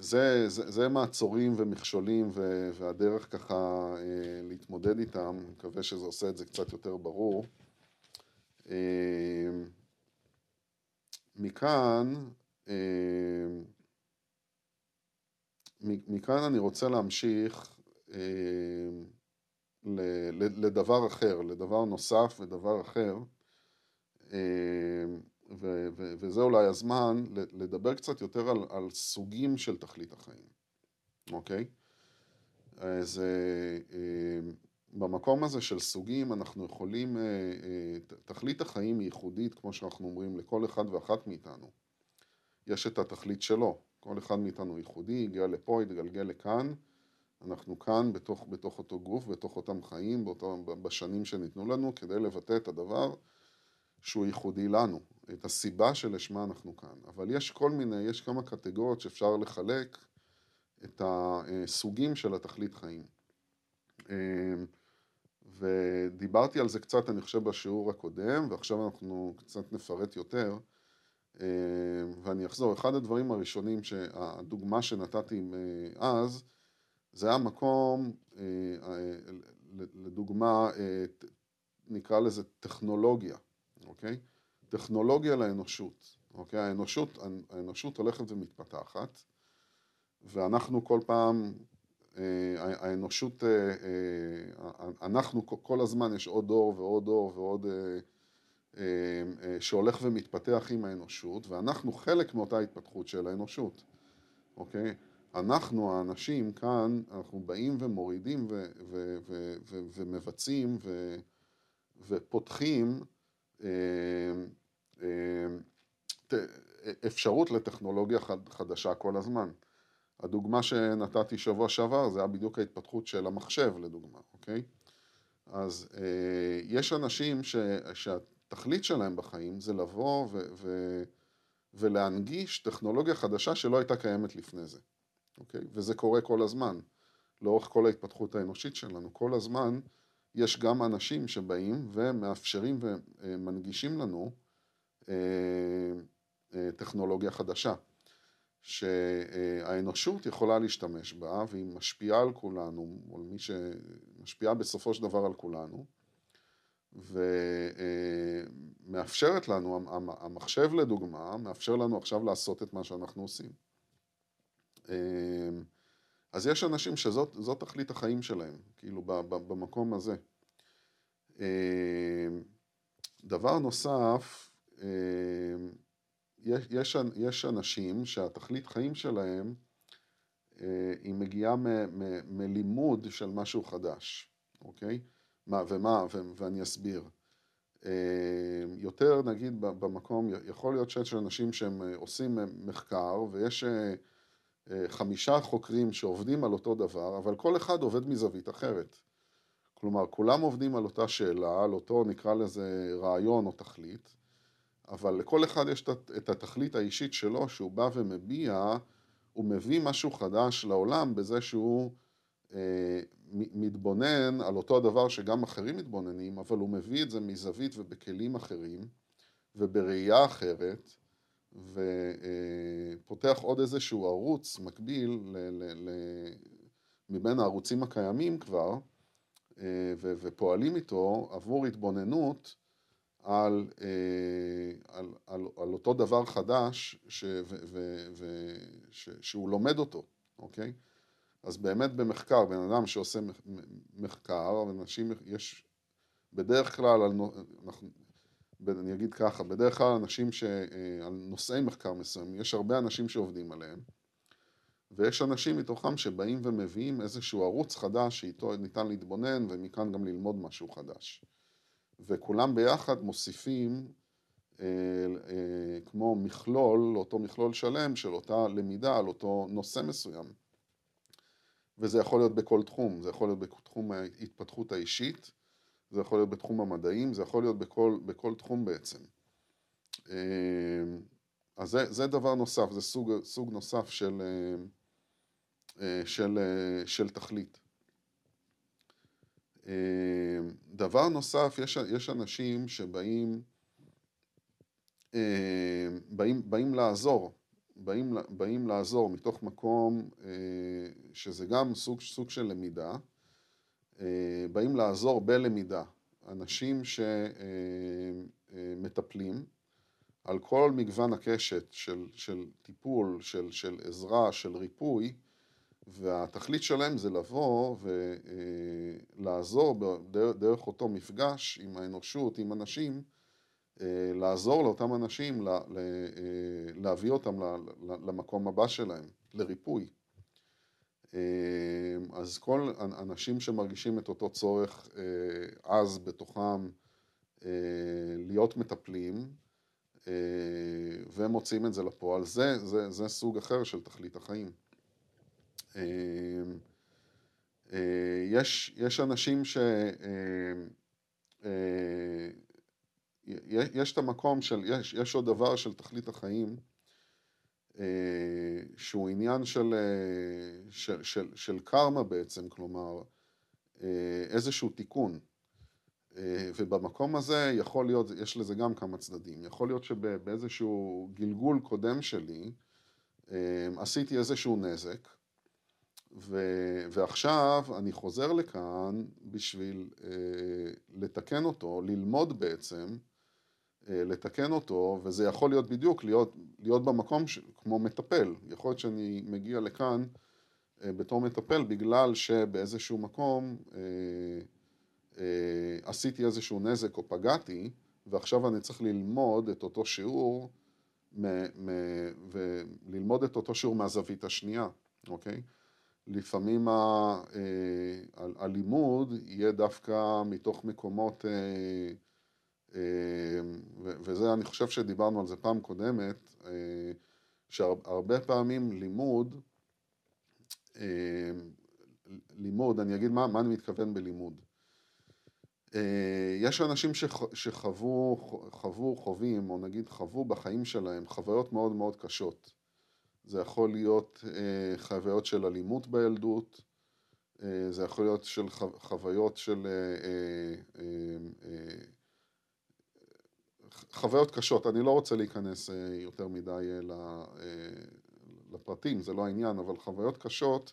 זה, זה, זה מעצורים ומכשולים ו, והדרך ככה להתמודד איתם, אני מקווה שזה עושה את זה קצת יותר ברור. מכאן, מכאן אני רוצה להמשיך לדבר אחר, לדבר נוסף ודבר אחר. ו- ו- וזה אולי הזמן לדבר קצת יותר על, על סוגים של תכלית החיים, אוקיי? אז אה, במקום הזה של סוגים אנחנו יכולים, אה, אה, תכלית החיים היא ייחודית, כמו שאנחנו אומרים, לכל אחד ואחת מאיתנו. יש את התכלית שלו, כל אחד מאיתנו ייחודי, הגיע לפה, התגלגל לכאן, אנחנו כאן בתוך, בתוך אותו גוף, בתוך אותם חיים, באותו, בשנים שניתנו לנו, כדי לבטא את הדבר שהוא ייחודי לנו, את הסיבה שלשמה אנחנו כאן. אבל יש כל מיני, יש כמה קטגוריות שאפשר לחלק את הסוגים של התכלית חיים. ודיברתי על זה קצת, אני חושב, בשיעור הקודם, ועכשיו אנחנו קצת נפרט יותר. ואני אחזור, אחד הדברים הראשונים, הדוגמה שנתתי אז, זה היה מקום, לדוגמה, נקרא לזה טכנולוגיה. אוקיי? טכנולוגיה לאנושות, אוקיי? האנושות, האנושות הולכת ומתפתחת, ואנחנו כל פעם, אה, האנושות, אה, אה, אנחנו כל הזמן יש עוד דור ועוד דור ועוד, שהולך ומתפתח עם האנושות, ואנחנו חלק מאותה התפתחות של האנושות, אוקיי? אנחנו האנשים כאן, אנחנו באים ומורידים ו- ו- ו- ומבצעים ופותחים אפשרות לטכנולוגיה חדשה כל הזמן. הדוגמה שנתתי שבוע שעבר זה היה בדיוק ההתפתחות של המחשב לדוגמה, אוקיי? אז אה, יש אנשים ש, שהתכלית שלהם בחיים זה לבוא ו, ו, ולהנגיש טכנולוגיה חדשה שלא הייתה קיימת לפני זה, אוקיי? וזה קורה כל הזמן, לאורך כל ההתפתחות האנושית שלנו, כל הזמן יש גם אנשים שבאים ומאפשרים ומנגישים לנו אה, אה, טכנולוגיה חדשה, שהאנושות יכולה להשתמש בה והיא משפיעה על כולנו, או מי שמשפיעה בסופו של דבר על כולנו, ומאפשרת לנו, המחשב לדוגמה, מאפשר לנו עכשיו לעשות את מה שאנחנו עושים. אז יש אנשים שזאת תכלית החיים שלהם, כאילו במקום הזה. אה, דבר נוסף, אה, יש, יש, יש אנשים שהתכלית חיים שלהם אה, היא מגיעה מלימוד של משהו חדש, אוקיי? מה ומה, ו, ואני אסביר. יותר נגיד במקום, יכול להיות שיש אנשים שהם עושים מחקר ויש חמישה חוקרים שעובדים על אותו דבר, אבל כל אחד עובד מזווית אחרת. כלומר, כולם עובדים על אותה שאלה, על אותו נקרא לזה רעיון או תכלית, אבל לכל אחד יש את התכלית האישית שלו שהוא בא ומביע, הוא מביא משהו חדש לעולם בזה שהוא אה, מתבונן על אותו הדבר שגם אחרים מתבוננים, אבל הוא מביא את זה מזווית ובכלים אחרים ובראייה אחרת. ופותח עוד איזשהו ערוץ מקביל ל, ל, ל, מבין הערוצים הקיימים כבר, אה, ו, ופועלים איתו עבור התבוננות על, אה, על, על, על אותו דבר חדש ש, ו, ו, ו, ש, שהוא לומד אותו, אוקיי? אז באמת במחקר, בן אדם שעושה מחקר, אנשים, יש בדרך כלל, אנחנו, אני אגיד ככה, בדרך כלל אנשים ש... אה, על נושאי מחקר מסוים, יש הרבה אנשים שעובדים עליהם, ויש אנשים מתוכם שבאים ומביאים איזשהו ערוץ חדש שאיתו ניתן להתבונן ומכאן גם ללמוד משהו חדש. וכולם ביחד מוסיפים אה, אה, כמו מכלול, אותו מכלול שלם של אותה למידה על אותו נושא מסוים. וזה יכול להיות בכל תחום, זה יכול להיות בתחום ההתפתחות האישית, זה יכול להיות בתחום המדעים, זה יכול להיות בכל, בכל תחום בעצם. אה, אז זה, זה דבר נוסף, זה סוג, סוג נוסף של, אה, אה, של, של תכלית. דבר נוסף, יש, יש אנשים שבאים באים, באים לעזור, באים, באים לעזור מתוך מקום שזה גם סוג, סוג של למידה, אה, באים לעזור בלמידה. אנשים שמטפלים אה, אה, על כל מגוון הקשת של, של טיפול, של, של עזרה, של ריפוי, והתכלית שלהם זה לבוא ולעזור דרך אותו מפגש עם האנושות, עם אנשים, לעזור לאותם אנשים להביא אותם למקום הבא שלהם, לריפוי. אמ, אז כל אנשים שמרגישים את אותו צורך אה, עז בתוכם אה, להיות מטפלים אה, ומוצאים את זה לפועל, זה, זה, זה סוג אחר של תכלית החיים. אמ, יש, יש אנשים ש... יש את המקום של, יש, יש עוד דבר של תכלית החיים שהוא עניין של, אה, של, של, של קרמה בעצם, כלומר אה, איזשהו תיקון. ובמקום הזה יכול להיות, יש לזה גם כמה צדדים. יכול להיות שבאיזשהו גלגול קודם שלי עשיתי איזשהו נזק, ו, ועכשיו אני חוזר לכאן בשביל לתקן אותו, ללמוד בעצם אה, לתקן אותו, וזה יכול להיות בדיוק להיות, להיות במקום ש, כמו מטפל. יכול להיות שאני מגיע לכאן אה, בתור מטפל בגלל שבאיזשהו מקום אה, אה, עשיתי איזשהו נזק או פגעתי, ועכשיו אני צריך ללמוד את אותו שיעור, מ, מ, וללמוד את אותו שיעור מהזווית השנייה, אוקיי? לפעמים ה, אה, הלימוד יהיה דווקא מתוך מקומות אה, וזה, אני חושב שדיברנו על זה פעם קודמת, אה, שהרבה פעמים לימוד, אמ, לימוד, אני אגיד מה, מה אני מתכוון בלימוד. אה, יש אנשים שחוו, חוו, חווים, או נגיד חוו בחיים שלהם חוויות מאוד מאוד קשות. זה יכול להיות אה, חוויות של אלימות בילדות, זה יכול להיות של חוויות של חוויות קשות, אני לא רוצה להיכנס אה, יותר מדי אה, אה, לפרטים, זה לא העניין, אבל חוויות קשות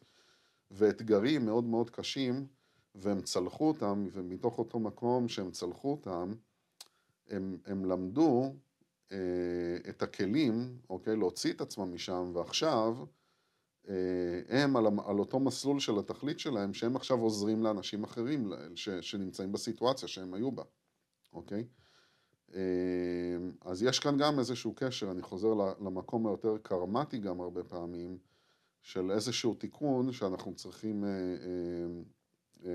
ואתגרים מאוד מאוד קשים, והם צלחו אותם, ומתוך אותו מקום שהם צלחו אותם, הם, הם למדו את הכלים, אוקיי, להוציא את עצמם משם, ועכשיו הם על, על אותו מסלול של התכלית שלהם, שהם עכשיו עוזרים לאנשים אחרים ש, שנמצאים בסיטואציה שהם היו בה, אוקיי? אמ, אז יש כאן גם איזשהו קשר, אני חוזר למקום היותר קרמטי גם הרבה פעמים, של איזשהו תיקון שאנחנו צריכים אה, אה,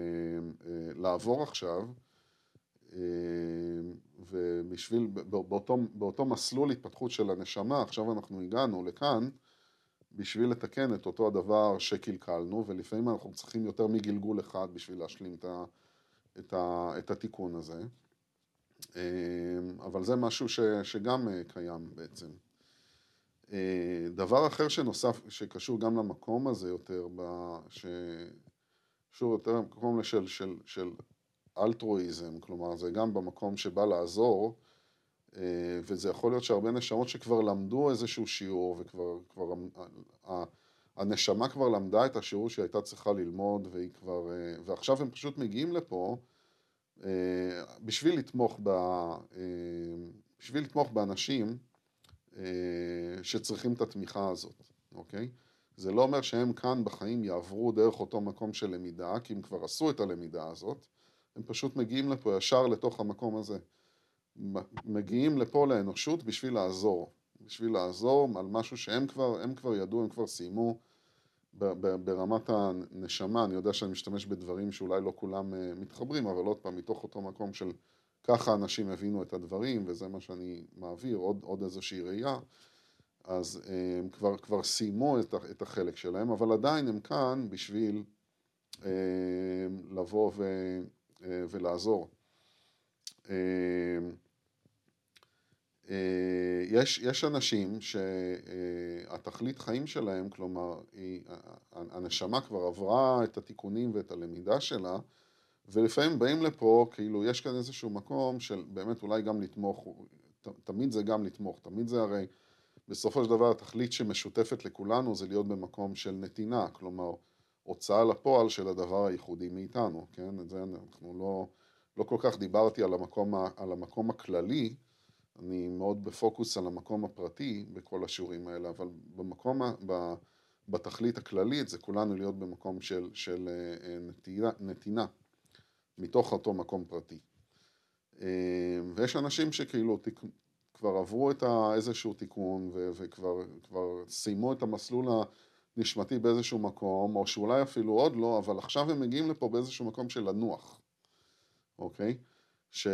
אה, לעבור עכשיו, ובשביל, באותו, באותו מסלול התפתחות של הנשמה, עכשיו אנחנו הגענו לכאן, בשביל לתקן את אותו הדבר שקלקלנו, ולפעמים אנחנו צריכים יותר מגלגול אחד בשביל להשלים את, ה, את, ה, את התיקון הזה. אמ, אבל זה משהו ש, שגם אה, קיים בעצם. אה, דבר אחר שנוסף, שקשור גם למקום הזה יותר, שקשור יותר למקום של, של, של אלטרואיזם, כלומר זה גם במקום שבא לעזור, אה, וזה יכול להיות שהרבה נשמות שכבר למדו איזשהו שיעור וכבר כבר, הנשמה כבר למדה את השיעור שהיא הייתה צריכה ללמוד והיא כבר, ועכשיו הם פשוט מגיעים לפה אה, בשביל לתמוך, ב, אה, בשביל לתמוך באנשים אה, שצריכים את התמיכה הזאת, אוקיי? זה לא אומר שהם כאן בחיים יעברו דרך אותו מקום של למידה, כי הם כבר עשו את הלמידה הזאת, הם פשוט מגיעים לפה ישר לתוך המקום הזה. מגיעים לפה לאנושות בשביל לעזור, בשביל לעזור על משהו שהם כבר, הם כבר ידעו, הם כבר סיימו ברמת הנשמה, אני יודע שאני משתמש בדברים שאולי לא כולם אה, מתחברים, אבל עוד פעם, מתוך אותו מקום של ככה אנשים הבינו את הדברים, וזה מה שאני מעביר, עוד, עוד איזושהי ראייה, אז אה, הם כבר, כבר סיימו את, את החלק שלהם, אבל עדיין הם כאן בשביל אה, לבוא ו, ולעזור. אה, יש, יש אנשים שהתכלית חיים שלהם, כלומר, היא, הנשמה כבר עברה את התיקונים ואת הלמידה שלה, ולפעמים באים לפה, כאילו, יש כאן איזשהו מקום של באמת אולי גם לתמוך, תמיד זה גם לתמוך, תמיד זה הרי, בסופו של דבר התכלית שמשותפת לכולנו זה להיות במקום של נתינה, כלומר, הוצאה לפועל של הדבר הייחודי מאיתנו, כן? את זה אנחנו לא, לא כל כך דיברתי על המקום, על המקום הכללי, אני מאוד בפוקוס על המקום הפרטי בכל השיעורים האלה, אבל במקום, ב, בתכלית הכללית זה כולנו להיות במקום של, של אה, נתינה, נתינה, מתוך אותו מקום פרטי. אה, ויש אנשים שכאילו תיק, כבר עברו את איזשהו תיקון ו, וכבר סיימו את המסלול הנשמתי באיזשהו מקום, או שאולי אפילו עוד לא, אבל עכשיו הם מגיעים לפה באיזשהו מקום של לנוח, אוקיי? ש...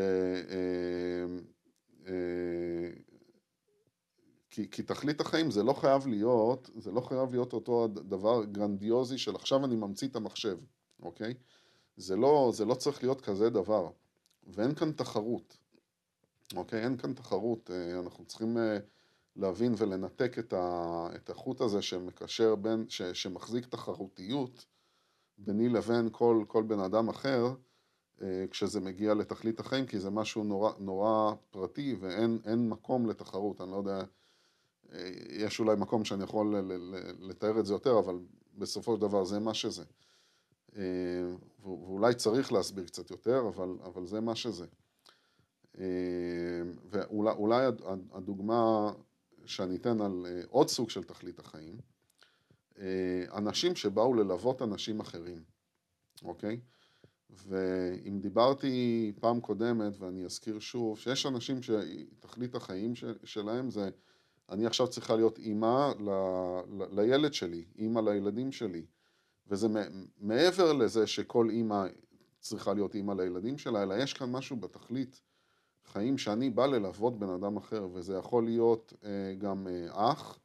אה, כי, כי תכלית החיים זה לא חייב להיות, זה לא חייב להיות אותו דבר גרנדיוזי של עכשיו אני ממציא את המחשב, אוקיי? זה לא, זה לא צריך להיות כזה דבר, ואין כאן תחרות, אוקיי? אין כאן תחרות, אה, אנחנו צריכים אה, להבין ולנתק את, ה, את החוט הזה שמקשר בין, ש, שמחזיק תחרותיות ביני לבין כל, כל בן אדם אחר, כשזה מגיע לתכלית החיים, כי זה משהו נורא, נורא פרטי ואין מקום לתחרות, אני לא יודע, אה, יש אולי מקום שאני יכול לתאר את זה יותר, אבל בסופו של דבר זה מה שזה. אה, ואולי צריך להסביר קצת יותר, אבל, אבל זה מה שזה. ואולי הדוגמה שאני אתן על עוד סוג של תכלית החיים, אנשים שבאו ללוות אנשים אחרים, אוקיי? ואם דיברתי פעם קודמת, ואני אזכיר שוב, שיש אנשים שתכלית החיים שלהם זה, אני עכשיו צריכה להיות אימא ל, ל, לילד שלי, אימא לילדים שלי, וזה מעבר לזה שכל אימא צריכה להיות אימא לילדים שלה, אלא יש כאן משהו בתכלית חיים שאני בא ללוות בן אדם אחר, וזה יכול להיות אה, גם אה, אח,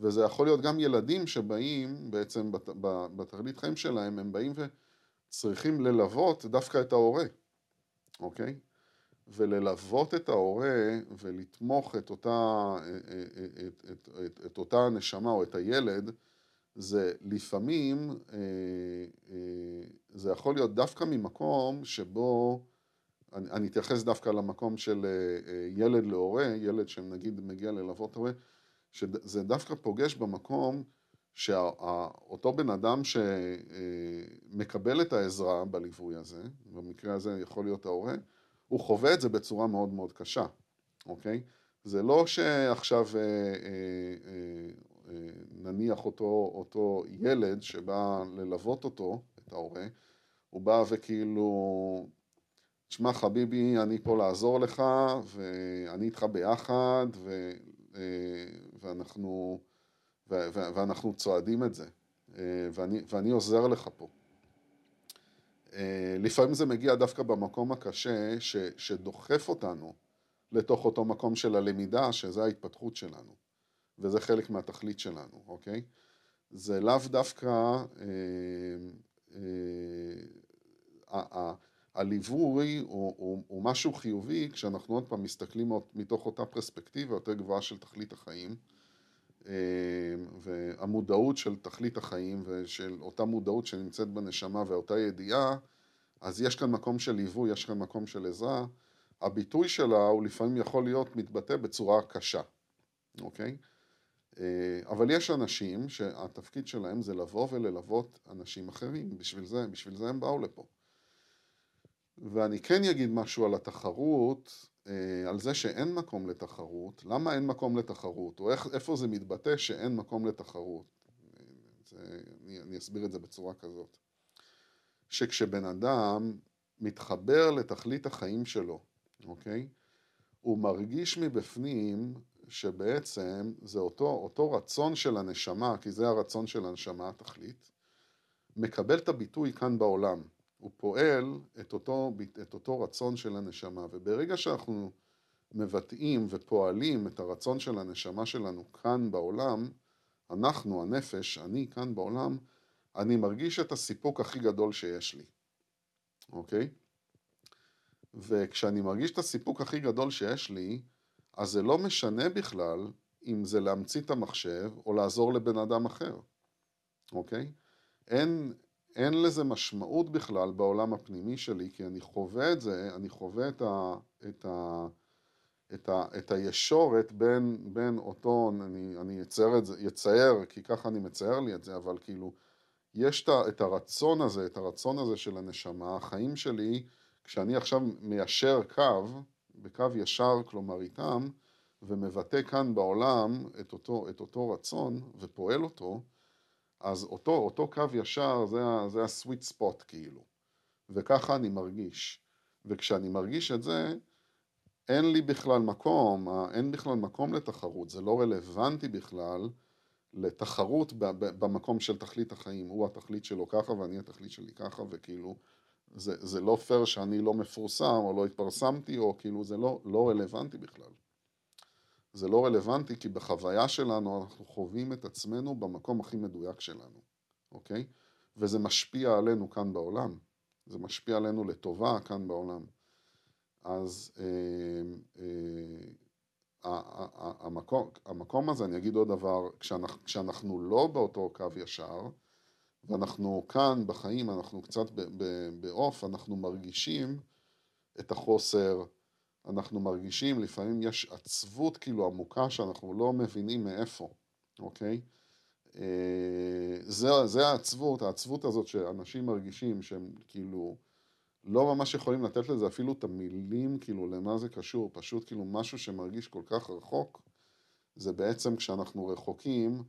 וזה יכול להיות גם ילדים שבאים בעצם בת, בתכלית חיים שלהם, הם באים ו... צריכים ללוות דווקא את ההורה, אוקיי? וללוות את ההורה ולתמוך את אותה, את, את, את, את אותה נשמה או את הילד, זה לפעמים, אה, אה, זה יכול להיות דווקא ממקום שבו, אני, אני אתייחס דווקא למקום של אה, ילד להורה, ילד שנגיד מגיע ללוות הורה, שזה דווקא פוגש במקום שאותו בן אדם שמקבל את העזרה בליווי הזה, במקרה הזה יכול להיות ההורה, הוא חווה את זה בצורה מאוד מאוד קשה, אוקיי? זה לא שעכשיו אה, אה, אה, נניח אותו, אותו ילד שבא ללוות אותו, את ההורה, הוא בא וכאילו, תשמע חביבי, אני פה לעזור לך, ואני איתך ביחד, ו, ואנחנו... ואנחנו צועדים את זה, אה, ואני, ואני עוזר לך פה. אה, לפעמים זה מגיע דווקא במקום הקשה ש, שדוחף אותנו לתוך אותו מקום של הלמידה, שזה ההתפתחות שלנו, וזה חלק מהתכלית שלנו, אוקיי? זה לאו דווקא... אה, אה, אה, הליווי הוא, הוא, הוא משהו חיובי כשאנחנו עוד פעם מסתכלים מתוך אותה פרספקטיבה יותר גבוהה של תכלית החיים. אה, והמודעות של תכלית החיים ושל אותה מודעות שנמצאת בנשמה ואותה ידיעה, אז יש כאן מקום של ליווי, יש כאן מקום של עזרה. הביטוי שלה הוא לפעמים יכול להיות מתבטא בצורה קשה, אוקיי? אה, אבל יש אנשים שהתפקיד שלהם זה לבוא וללוות אנשים אחרים, בשביל זה, בשביל זה הם באו לפה. ואני כן אגיד משהו על התחרות, על זה שאין מקום לתחרות, למה אין מקום לתחרות, או איך, איפה זה מתבטא שאין מקום לתחרות. אני, אני אסביר את זה בצורה כזאת. שכשבן אדם מתחבר לתכלית החיים שלו, אוקיי? הוא מרגיש מבפנים שבעצם זה אותו, אותו רצון של הנשמה, כי זה הרצון של הנשמה התכלית, מקבל את הביטוי כאן בעולם. הוא פועל את אותו, את אותו רצון של הנשמה, וברגע שאנחנו מבטאים ופועלים את הרצון של הנשמה שלנו כאן בעולם, אנחנו, הנפש, אני כאן בעולם, אני מרגיש את הסיפוק הכי גדול שיש לי, אוקיי? וכשאני מרגיש את הסיפוק הכי גדול שיש לי, אז זה לא משנה בכלל אם זה להמציא את המחשב או לעזור לבן אדם אחר, אוקיי? אין, אין לזה משמעות בכלל בעולם הפנימי שלי, כי אני חווה את זה, אני חווה את, ה, את, ה, את, ה, את הישורת בין, בין אותו, אני, אני אצייר את זה, יצייר, כי ככה אני מצייר לי את זה, אבל כאילו, יש את הרצון הזה, את הרצון הזה של הנשמה, החיים שלי, כשאני עכשיו מיישר קו, בקו ישר, כלומר איתם, ומבטא כאן בעולם את אותו, את אותו רצון ופועל אותו, אז אותו, אותו קו ישר זה, זה הסוויט ספוט כאילו, וככה אני מרגיש. וכשאני מרגיש את זה, אין לי בכלל מקום, אין בכלל מקום לתחרות, זה לא רלוונטי בכלל לתחרות במקום של תכלית החיים, הוא התכלית שלו ככה ואני התכלית שלי ככה, וכאילו זה, זה לא פייר שאני לא מפורסם או לא התפרסמתי, או כאילו זה לא, לא רלוונטי בכלל. זה לא רלוונטי כי בחוויה שלנו אנחנו חווים את עצמנו במקום הכי מדויק שלנו, אוקיי? וזה משפיע עלינו כאן בעולם. זה משפיע עלינו לטובה כאן בעולם. אז אה, אה, המקום, המקום הזה, אני אגיד עוד דבר, כשאנחנו, כשאנחנו לא באותו קו ישר, ואנחנו כאן בחיים, אנחנו קצת בעוף, אנחנו מרגישים את החוסר, אנחנו מרגישים, לפעמים יש עצבות כאילו עמוקה שאנחנו לא מבינים מאיפה, אוקיי? אה, זה, זה העצבות, העצבות הזאת שאנשים מרגישים שהם כאילו לא ממש יכולים לתת לזה אפילו את המילים, כאילו למה זה קשור, פשוט כאילו משהו שמרגיש כל כך רחוק, זה בעצם כשאנחנו רחוקים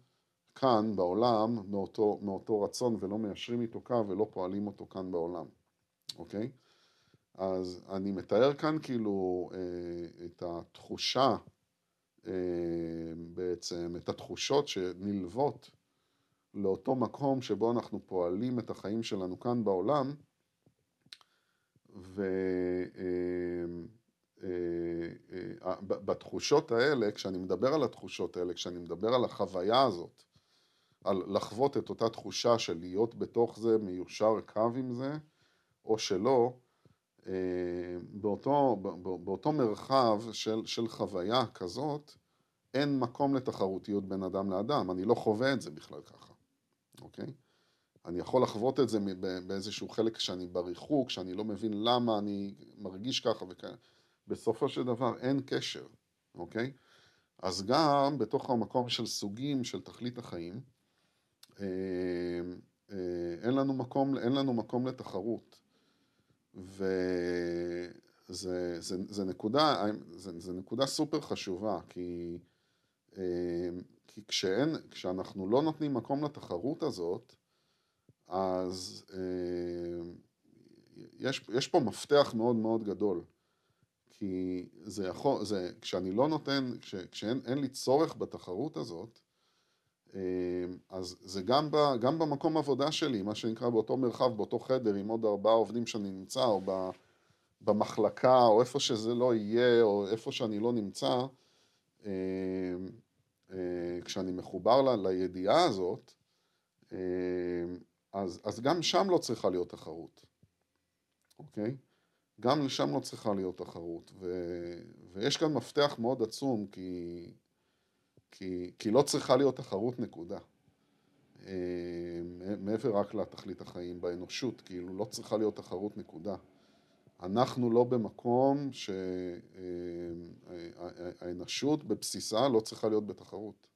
כאן בעולם מאותו, מאותו רצון ולא מיישרים איתו קו ולא פועלים אותו כאן בעולם, אוקיי? אז אני מתאר כאן כאילו אה, את התחושה אה, בעצם, את התחושות שנלוות לאותו מקום שבו אנחנו פועלים את החיים שלנו כאן בעולם ובתחושות אה, האלה, כשאני מדבר על התחושות האלה, כשאני מדבר על החוויה הזאת על לחוות את אותה תחושה של להיות בתוך זה, מיושר קו עם זה, או שלא, באותו, באותו מרחב של, של חוויה כזאת, אין מקום לתחרותיות בין אדם לאדם, אני לא חווה את זה בכלל ככה, אוקיי? אני יכול לחוות את זה באיזשהו חלק שאני בריחוק, שאני לא מבין למה אני מרגיש ככה וכאלה. בסופו של דבר אין קשר, אוקיי? אז גם בתוך המקום של סוגים של תכלית החיים, אה, אה, אין לנו מקום, אין לנו מקום לתחרות. וזה זה, זה נקודה, זה, זה נקודה סופר חשובה, כי, אה, כי כשאין, כשאנחנו לא נותנים מקום לתחרות הזאת, אז יש, יש פה מפתח מאוד מאוד גדול. כי זה יכול, זה, כשאני לא נותן, כש, כשאין לי צורך בתחרות הזאת, אמ, אז זה גם, ב, גם במקום עבודה שלי, מה שנקרא באותו מרחב, באותו חדר עם עוד ארבעה עובדים שאני נמצא, או ב, במחלקה, או איפה שזה לא יהיה, או איפה שאני לא נמצא, אמ, אה, כשאני מחובר ל, לידיעה הזאת, אמ, אז, אז גם שם לא צריכה להיות תחרות, אוקיי? גם לשם לא צריכה להיות תחרות, ו, ויש כאן מפתח מאוד עצום, כי כי, כי לא צריכה להיות תחרות נקודה. אה, מעבר רק לתכלית החיים באנושות, כאילו לא צריכה להיות תחרות נקודה. אנחנו לא במקום שהאנושות אה, בבסיסה לא צריכה להיות בתחרות.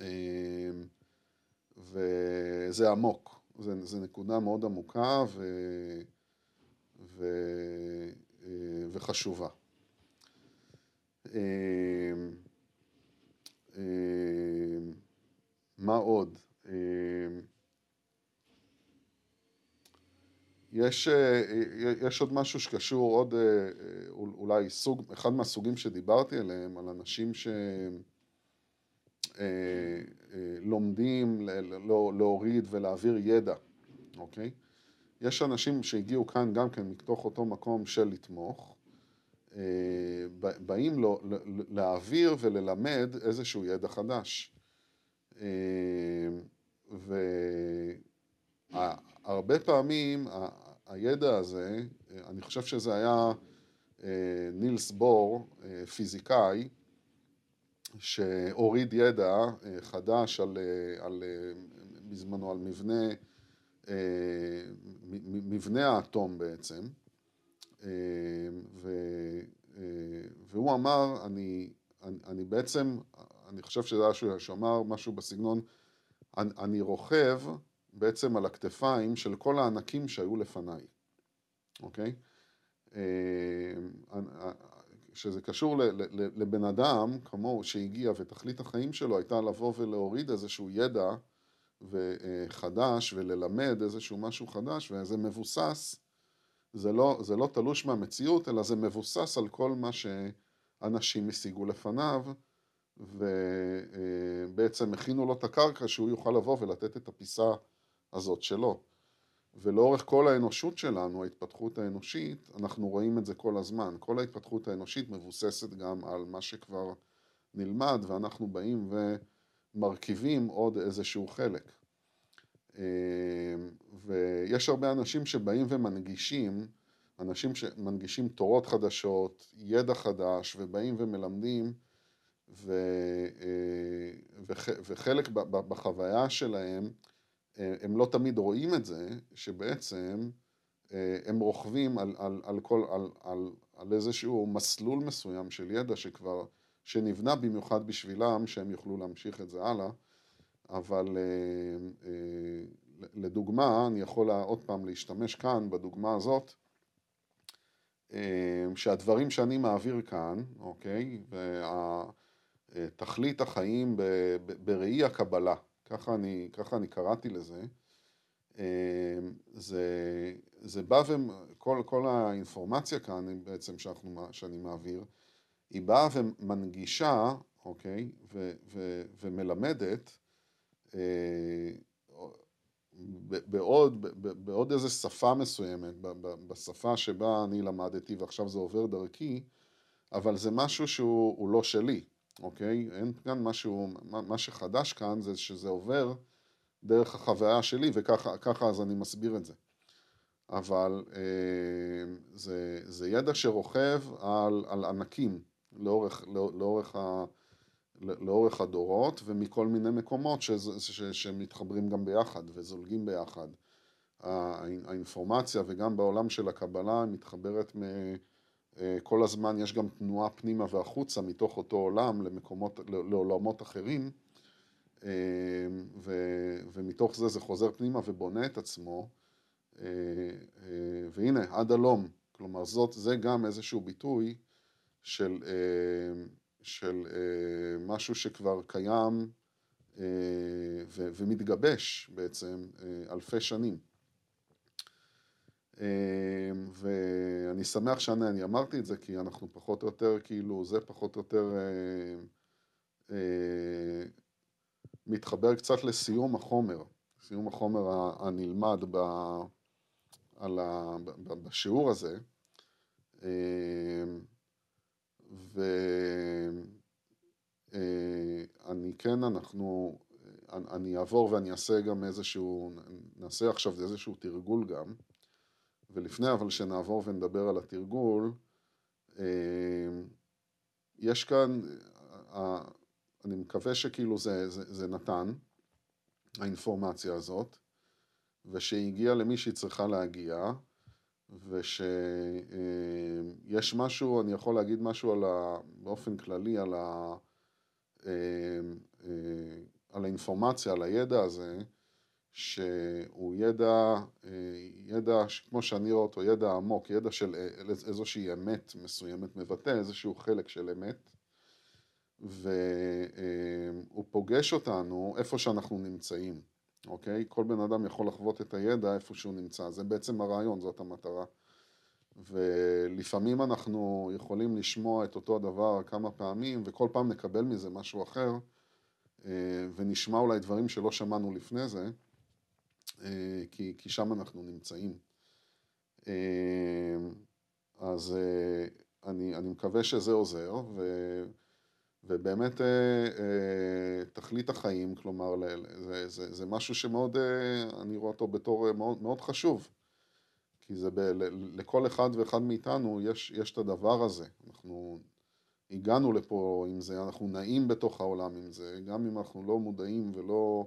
אה, וזה עמוק, זו נקודה מאוד עמוקה ו, ו, וחשובה. מה עוד? יש, יש עוד משהו שקשור עוד אולי סוג, אחד מהסוגים שדיברתי עליהם, על אנשים שלומדים לא, להוריד ולהעביר ידע, אוקיי? יש אנשים שהגיעו כאן גם כן מתוך אותו מקום של לתמוך, באים לו להעביר וללמד איזשהו ידע חדש. והרבה פעמים הידע הזה, אני חושב שזה היה נילס בור, פיזיקאי, שהוריד ידע חדש על, על, בזמנו על מבנה, מבנה האטום בעצם, ו, והוא אמר, אני, אני, אני בעצם, אני חושב שזה היה שהוא אמר משהו בסגנון, אני, אני רוכב בעצם על הכתפיים של כל הענקים שהיו לפניי, אוקיי? שזה קשור לבן אדם כמוהו שהגיע ותכלית החיים שלו הייתה לבוא ולהוריד איזשהו ידע חדש וללמד איזשהו משהו חדש וזה מבוסס, זה לא, זה לא תלוש מהמציאות אלא זה מבוסס על כל מה שאנשים השיגו לפניו ובעצם הכינו לו את הקרקע שהוא יוכל לבוא ולתת את הפיסה הזאת שלו. ולאורך כל האנושות שלנו, ההתפתחות האנושית, אנחנו רואים את זה כל הזמן. כל ההתפתחות האנושית מבוססת גם על מה שכבר נלמד, ואנחנו באים ומרכיבים עוד איזשהו חלק. ויש הרבה אנשים שבאים ומנגישים, אנשים שמנגישים תורות חדשות, ידע חדש, ובאים ומלמדים, ו... וחלק בחוויה שלהם, הם לא תמיד רואים את זה, שבעצם הם רוכבים על, על, על, כל, על, על, על איזשהו מסלול מסוים של ידע שכבר, שנבנה במיוחד בשבילם, שהם יוכלו להמשיך את זה הלאה, אבל לדוגמה, אני יכול עוד פעם להשתמש כאן, בדוגמה הזאת, שהדברים שאני מעביר כאן, אוקיי, ותכלית החיים בראי הקבלה, ככה אני, ככה אני קראתי לזה, זה, זה בא וכל כל האינפורמציה כאן בעצם שאנחנו, שאני מעביר, היא באה ומנגישה, אוקיי, ו, ו, ומלמדת בעוד, בעוד איזה שפה מסוימת, בשפה שבה אני למדתי ועכשיו זה עובר דרכי, אבל זה משהו שהוא לא שלי, אוקיי? אין כאן משהו, מה שחדש כאן זה שזה עובר דרך החוויה שלי וככה אז אני מסביר את זה. אבל אה, זה, זה ידע שרוכב על, על ענקים לאורך, לא, לאורך, ה, לאורך הדורות ומכל מיני מקומות ש, ש, שמתחברים גם ביחד וזולגים ביחד. האינפורמציה וגם בעולם של הקבלה מתחברת מ... אה, כל הזמן יש גם תנועה פנימה והחוצה מתוך אותו עולם למקומות, לעולמות אחרים אה, ו, ומתוך זה זה חוזר פנימה ובונה את עצמו אה, והנה עד הלום, כלומר זאת, זה גם איזשהו ביטוי של, של משהו שכבר קיים ו, ומתגבש בעצם אלפי שנים. אמ, ואני שמח שאני אמרתי את זה כי אנחנו פחות או יותר כאילו זה פחות או יותר אה, אה, מתחבר קצת לסיום החומר, סיום החומר הנלמד ב, על ה, ב, בשיעור הזה. אמ, ואני אה, כן אנחנו אני אעבור ואני אעשה גם איזשהו, נעשה עכשיו איזשהו תרגול גם. ולפני אבל שנעבור ונדבר על התרגול, אה, יש כאן, אה, אני מקווה שכאילו זה, זה, זה נתן, האינפורמציה הזאת, ושהיא למי שהיא צריכה להגיע, ושיש אה, משהו, אני יכול להגיד משהו על ה, באופן כללי על, ה, על האינפורמציה, על הידע הזה, שהוא ידע, אה, ידע, כמו שאני רואה אותו, ידע עמוק, ידע של אה, איזושהי אמת מסוימת, מבטא איזשהו חלק של אמת, והוא פוגש אותנו איפה שאנחנו נמצאים. אוקיי? כל בן אדם יכול לחוות את הידע איפה שהוא נמצא, זה בעצם הרעיון, זאת המטרה. ולפעמים אנחנו יכולים לשמוע את אותו הדבר כמה פעמים, וכל פעם נקבל מזה משהו אחר, אה, ונשמע אולי דברים שלא שמענו לפני זה, אה, כי, כי שם אנחנו נמצאים. אה, אז אני, אני מקווה שזה עוזר, ו, ובאמת תכלית החיים, כלומר, זה, זה, זה משהו שמאוד, אני רואה אותו בתור מאוד, מאוד חשוב. כי זה ב, לכל אחד ואחד מאיתנו יש, יש את הדבר הזה. אנחנו הגענו לפה עם זה, אנחנו נעים בתוך העולם עם זה, גם אם אנחנו לא מודעים ולא,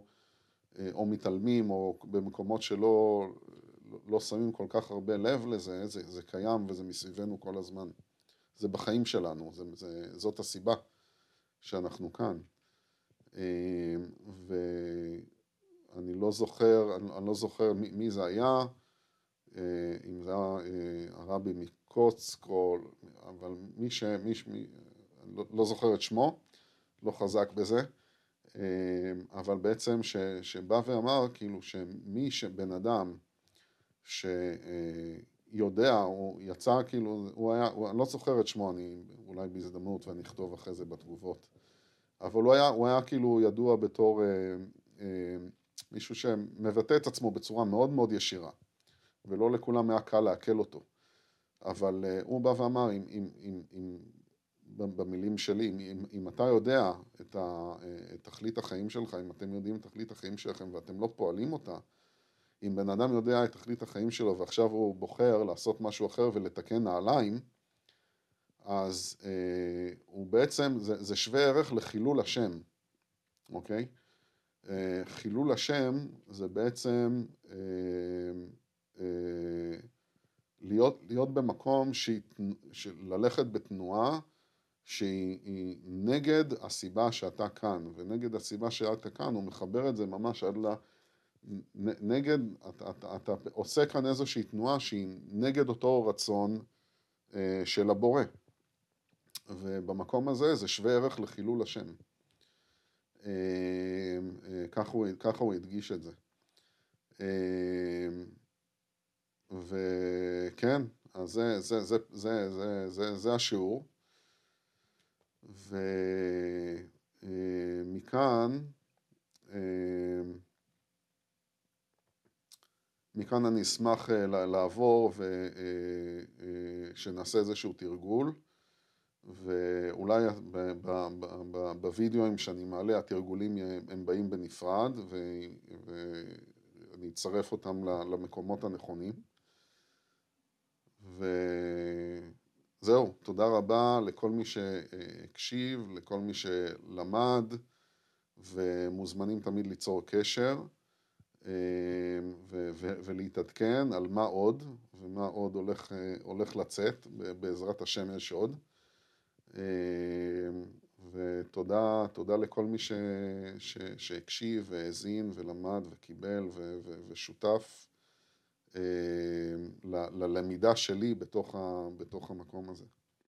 אה, או מתעלמים, או במקומות שלא לא שמים כל כך הרבה לב לזה, זה, זה קיים וזה מסביבנו כל הזמן. זה בחיים שלנו, זה, זה, זאת הסיבה שאנחנו כאן. אה, ואני לא זוכר, אני, אני לא זוכר מי, מי זה היה, אה, אם זה היה אה, הרבי מקוצק, אבל מי ש... מי, מי, לא, לא זוכר את שמו, לא חזק בזה, אה, אבל בעצם ש, שבא ואמר כאילו שמי שבן אדם שיודע, הוא יצא כאילו, הוא היה, הוא, אני לא זוכר את שמו, אני אולי בהזדמנות ואני אכתוב אחרי זה בתגובות, אבל הוא היה, הוא היה כאילו ידוע בתור אה, אה, מישהו שמבטא את עצמו בצורה מאוד מאוד ישירה. ולא לכולם היה קל לעכל אותו. אבל uh, הוא בא ואמר, אם, אם, אם, אם, במילים שלי, אם, אם אתה יודע את, ה, אה, את תכלית החיים שלך, אם אתם יודעים את תכלית החיים שלכם ואתם לא פועלים אותה, אם בן אדם יודע את תכלית החיים שלו ועכשיו הוא בוחר לעשות משהו אחר ולתקן נעליים, אז אה, הוא בעצם, זה, זה שווה ערך לחילול השם, אוקיי? אה, חילול השם זה בעצם אה, אה, להיות, להיות במקום שהיא, ללכת בתנועה שהיא נגד הסיבה שאתה כאן, ונגד הסיבה שאתה כאן, הוא מחבר את זה ממש עד ל... נגד, אתה, אתה, אתה עושה כאן איזושהי תנועה שהיא נגד אותו רצון אה, של הבורא. ובמקום הזה זה שווה ערך לחילול השם. אה, אה, ככה הוא, כך הוא הדגיש את זה. אה, וכן, אז זה, זה, זה, זה, זה, זה, זה השיעור. ומכאן, מכאן אני אשמח אה, לעבור ושנעשה אה, אה, איזשהו תרגול, ואולי בווידאוים שאני מעלה התרגולים הם באים בנפרד ואני אצרף אותם למקומות הנכונים. וזהו, תודה רבה לכל מי שהקשיב, לכל מי שלמד, ומוזמנים תמיד ליצור קשר ו- ו- ולהתעדכן על מה עוד, ומה עוד הולך, הולך לצאת, בעזרת השם יש עוד. אה, ותודה תודה לכל מי ש, ש, שהקשיב והאזין ולמד וקיבל ו, ו, ושותף. אה, ללמידה שלי בתוך, ה, בתוך המקום הזה.